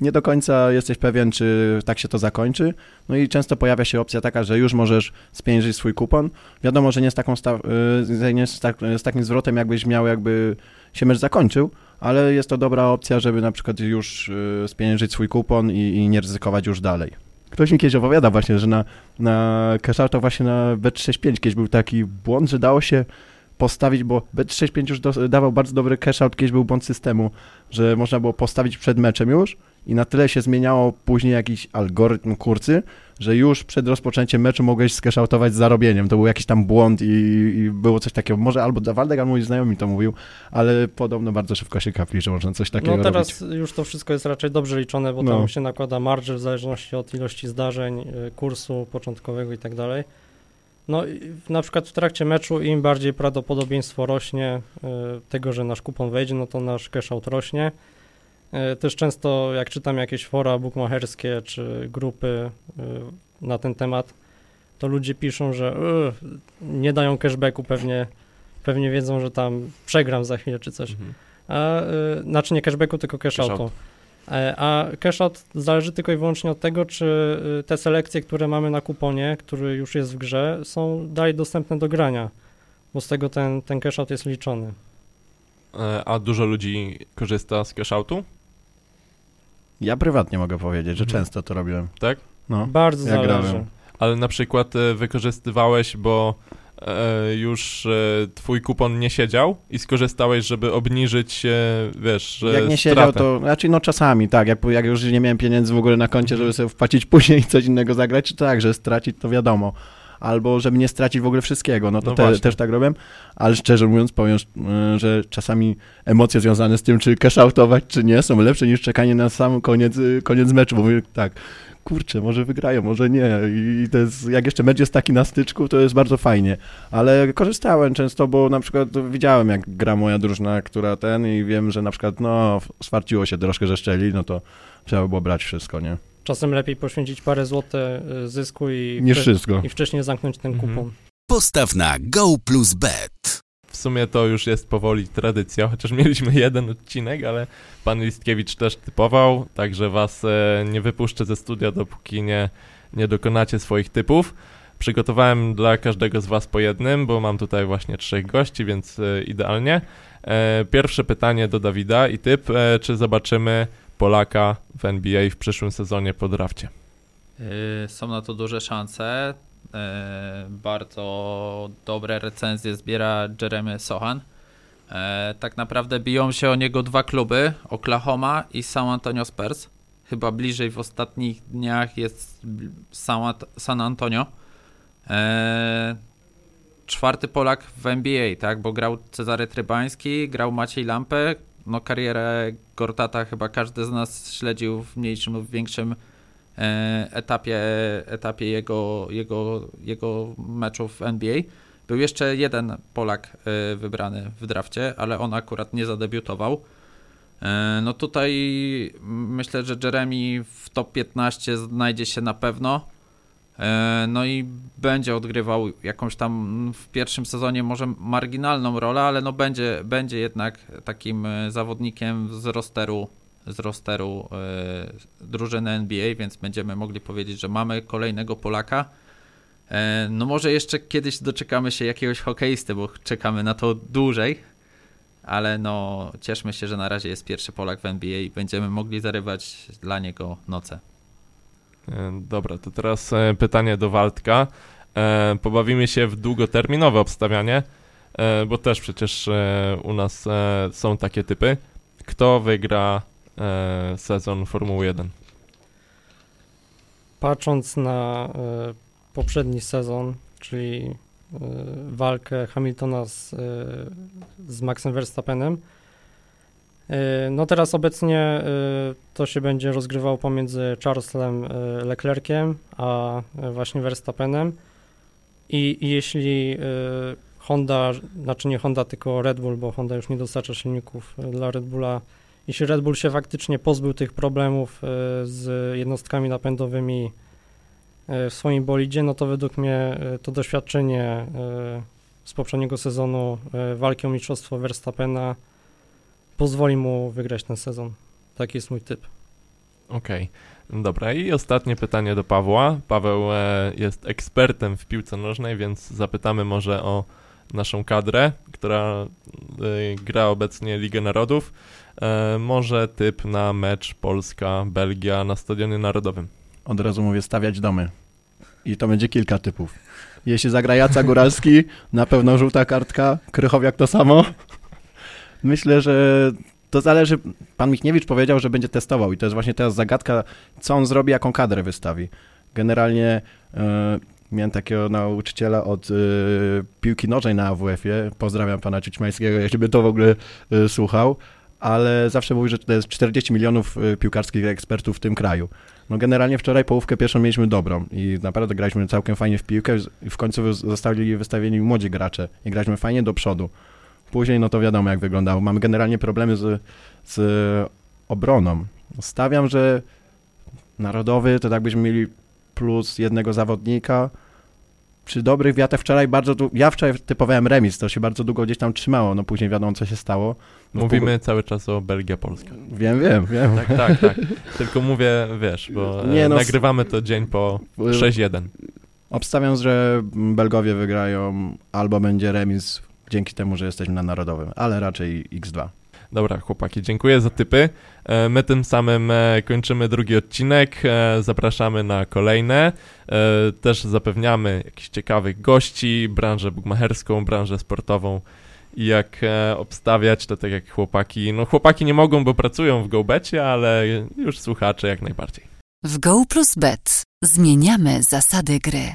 nie do końca jesteś pewien, czy tak się to zakończy. No i często pojawia się opcja taka, że już możesz spieniężyć swój kupon. Wiadomo, że nie z, taką y, nie z, tak, z takim zwrotem, jakbyś miał, jakby się mecz zakończył, ale jest to dobra opcja, żeby na przykład już y, spieniężyć swój kupon i, i nie ryzykować już dalej. Ktoś mi kiedyś opowiada właśnie, że na, na cashoutach właśnie na Bet65 kiedyś był taki błąd, że dało się postawić, bo Bet65 już do, dawał bardzo dobry cashout, kiedyś był błąd systemu, że można było postawić przed meczem już i na tyle się zmieniało później jakiś algorytm kursy, że już przed rozpoczęciem meczu mogłeś skeszautować z zarobieniem. To był jakiś tam błąd i, i było coś takiego. Może albo Dawaldek, albo mój znajomy mi to mówił, ale podobno bardzo szybko się kapli, że można coś takiego No teraz robić. już to wszystko jest raczej dobrze liczone, bo No. tam się nakłada marży w zależności od ilości zdarzeń, y, kursu początkowego i tak dalej. No na przykład w trakcie meczu im bardziej prawdopodobieństwo rośnie y, tego, że nasz kupon wejdzie, no to nasz cash out rośnie. Y, Też często jak czytam jakieś fora bukmacherskie czy grupy y, na ten temat, to ludzie piszą, że nie dają cashbacku, pewnie, pewnie wiedzą, że tam przegram za chwilę czy coś. Mhm. A, znaczy nie cashbacku, tylko cash Cash outu. out. E, A cash out zależy tylko i wyłącznie od tego, czy y, te selekcje, które mamy na kuponie, który już jest w grze, są dalej dostępne do grania, bo z tego ten, ten cash out jest liczony. E, A dużo ludzi korzysta z cashoutu, Ja prywatnie mogę powiedzieć, że Mhm. często to robiłem. tak? No. Bardzo Ja zależy. grałem. Ale na przykład e, wykorzystywałeś, bo już e, twój kupon nie siedział i skorzystałeś, żeby obniżyć, e, wiesz, Jak nie siedział, stratę. to znaczy no czasami, tak, jak, jak już nie miałem pieniędzy w ogóle na koncie, żeby sobie wpłacić później i coś innego zagrać, czy tak, że stracić to wiadomo. Albo żeby nie stracić w ogóle wszystkiego, no to No te, też tak robię, ale szczerze mówiąc powiem, y, że czasami emocje związane z tym, czy cashoutować, czy nie, są lepsze niż czekanie na sam koniec, koniec meczu, bo mówię tak, kurczę, może wygrają, może nie i to jest, jak jeszcze mecz jest taki na styczku, to jest bardzo fajnie, ale korzystałem często, bo na przykład widziałem, jak gra moja drużyna, która ten i wiem, że na przykład, no, swarciło się troszkę, że szczeli, no to trzeba było brać wszystko, nie? Czasem lepiej poświęcić parę złotych y, zysku i, Niż wszystko. i wcześniej zamknąć ten Mhm. kupon. Postaw na Go plus Bet. Sumie to już jest powoli tradycja, chociaż mieliśmy jeden odcinek, ale pan Listkiewicz też typował, także was e, nie wypuszczę ze studia, dopóki nie, nie dokonacie swoich typów. Przygotowałem dla każdego z was po jednym, bo mam tutaj właśnie trzech gości, więc e, idealnie. E, pierwsze pytanie do Dawida i typ, czy zobaczymy Polaka w NBA w przyszłym sezonie po drafcie? Są na to duże szanse. Y, Bardzo dobre recenzje zbiera Jeremy Sohan. E, Tak naprawdę biją się o niego dwa kluby, Oklahoma i San Antonio Spurs. Chyba bliżej w ostatnich dniach jest San Ant- San Antonio. E, Czwarty Polak w NBA, tak, bo grał Cezary Trybański, grał Maciej Lampę. No karierę Gortata chyba każdy z nas śledził w mniejszym lub większym e, etapie, etapie jego, jego, jego meczów w NBA. Był jeszcze jeden Polak e, wybrany w drafcie, ale on akurat nie zadebiutował. E, No tutaj myślę, że Jeremy w top 15 znajdzie się na pewno. E, No i będzie odgrywał jakąś tam w pierwszym sezonie może marginalną rolę, ale no będzie, będzie jednak takim e, zawodnikiem z rosteru, z rosteru e, drużyny NBA, więc będziemy mogli powiedzieć, że mamy kolejnego Polaka. E, No może jeszcze kiedyś doczekamy się jakiegoś hokeisty, bo czekamy na to dłużej, ale no cieszmy się, że na razie jest pierwszy Polak w NBA i będziemy mogli zarywać dla niego noce. E, Dobra, to teraz pytanie do Waldka. Pobawimy się w długoterminowe obstawianie, bo też przecież u nas są takie typy. Kto wygra sezon Formuły 1? Patrząc na e, poprzedni sezon, czyli e, walkę Hamiltona z, e, z Maxem Verstappenem, e, no teraz obecnie e, to się będzie rozgrywało pomiędzy Charleslem e, Leclerciem, a e, właśnie Verstappenem i, i jeśli e, Honda, znaczy nie Honda, tylko Red Bull, bo Honda już nie dostarcza silników e, dla Red Bulla, jeśli Red Bull się faktycznie pozbył tych problemów e, z jednostkami napędowymi e, w swoim bolidzie, no to według mnie e, to doświadczenie z poprzedniego sezonu walki o mistrzostwo Verstappena pozwoli mu wygrać ten sezon. Taki jest mój typ. Okej, dobra. I ostatnie pytanie do Pawła. Paweł jest ekspertem w piłce nożnej, więc zapytamy może o naszą kadrę, która gra obecnie Ligę Narodów. E, może typ na mecz Polska-Belgia na Stadionie Narodowym. Od razu mówię stawiać domy. I to będzie kilka typów. Jeśli zagra Jaca Góralski, na pewno żółta kartka, Krychowiak to samo. Myślę, że to zależy. Pan Michniewicz powiedział, że będzie testował i to jest właśnie teraz zagadka, co on zrobi, jaką kadrę wystawi. Generalnie e, miałem takiego nauczyciela od e, piłki nożnej na AWF-ie. Pozdrawiam pana Ciućmańskiego, jeśli by to w ogóle e, słuchał, ale zawsze mówi, że to jest 40 milionów e, piłkarskich ekspertów w tym kraju. No generalnie wczoraj połówkę pierwszą mieliśmy dobrą i naprawdę graliśmy całkiem fajnie w piłkę w końcu zostali wystawieni młodzi gracze i graliśmy fajnie do przodu. Później no to wiadomo jak wyglądało. Mamy generalnie problemy z, z obroną. Stawiam, że narodowy to tak byśmy mieli plus jednego zawodnika. Przy dobrych wiatrach wczoraj bardzo długo, ja wczoraj typowałem remis, to się bardzo długo gdzieś tam trzymało, no później wiadomo co się stało. No, Mówimy cały czas o Belgia-Polska. Wiem, wiem, wiem. Tak, tak, tak. Tylko mówię, wiesz, bo e, Nie, no, nagrywamy to dzień po 6-1. Obstawiam, że Belgowie wygrają albo będzie remis dzięki temu, że jesteśmy na narodowym, ale raczej X2. Dobra, chłopaki, dziękuję za typy. E, My tym samym e, kończymy drugi odcinek. E, Zapraszamy na kolejne. Też zapewniamy jakichś ciekawych gości, branżę bukmacherską, branżę sportową i jak obstawiać, to tak jak chłopaki. No, chłopaki nie mogą, bo pracują w GoBecie, ale już słuchacze jak najbardziej. W Go Plus Bet zmieniamy zasady gry.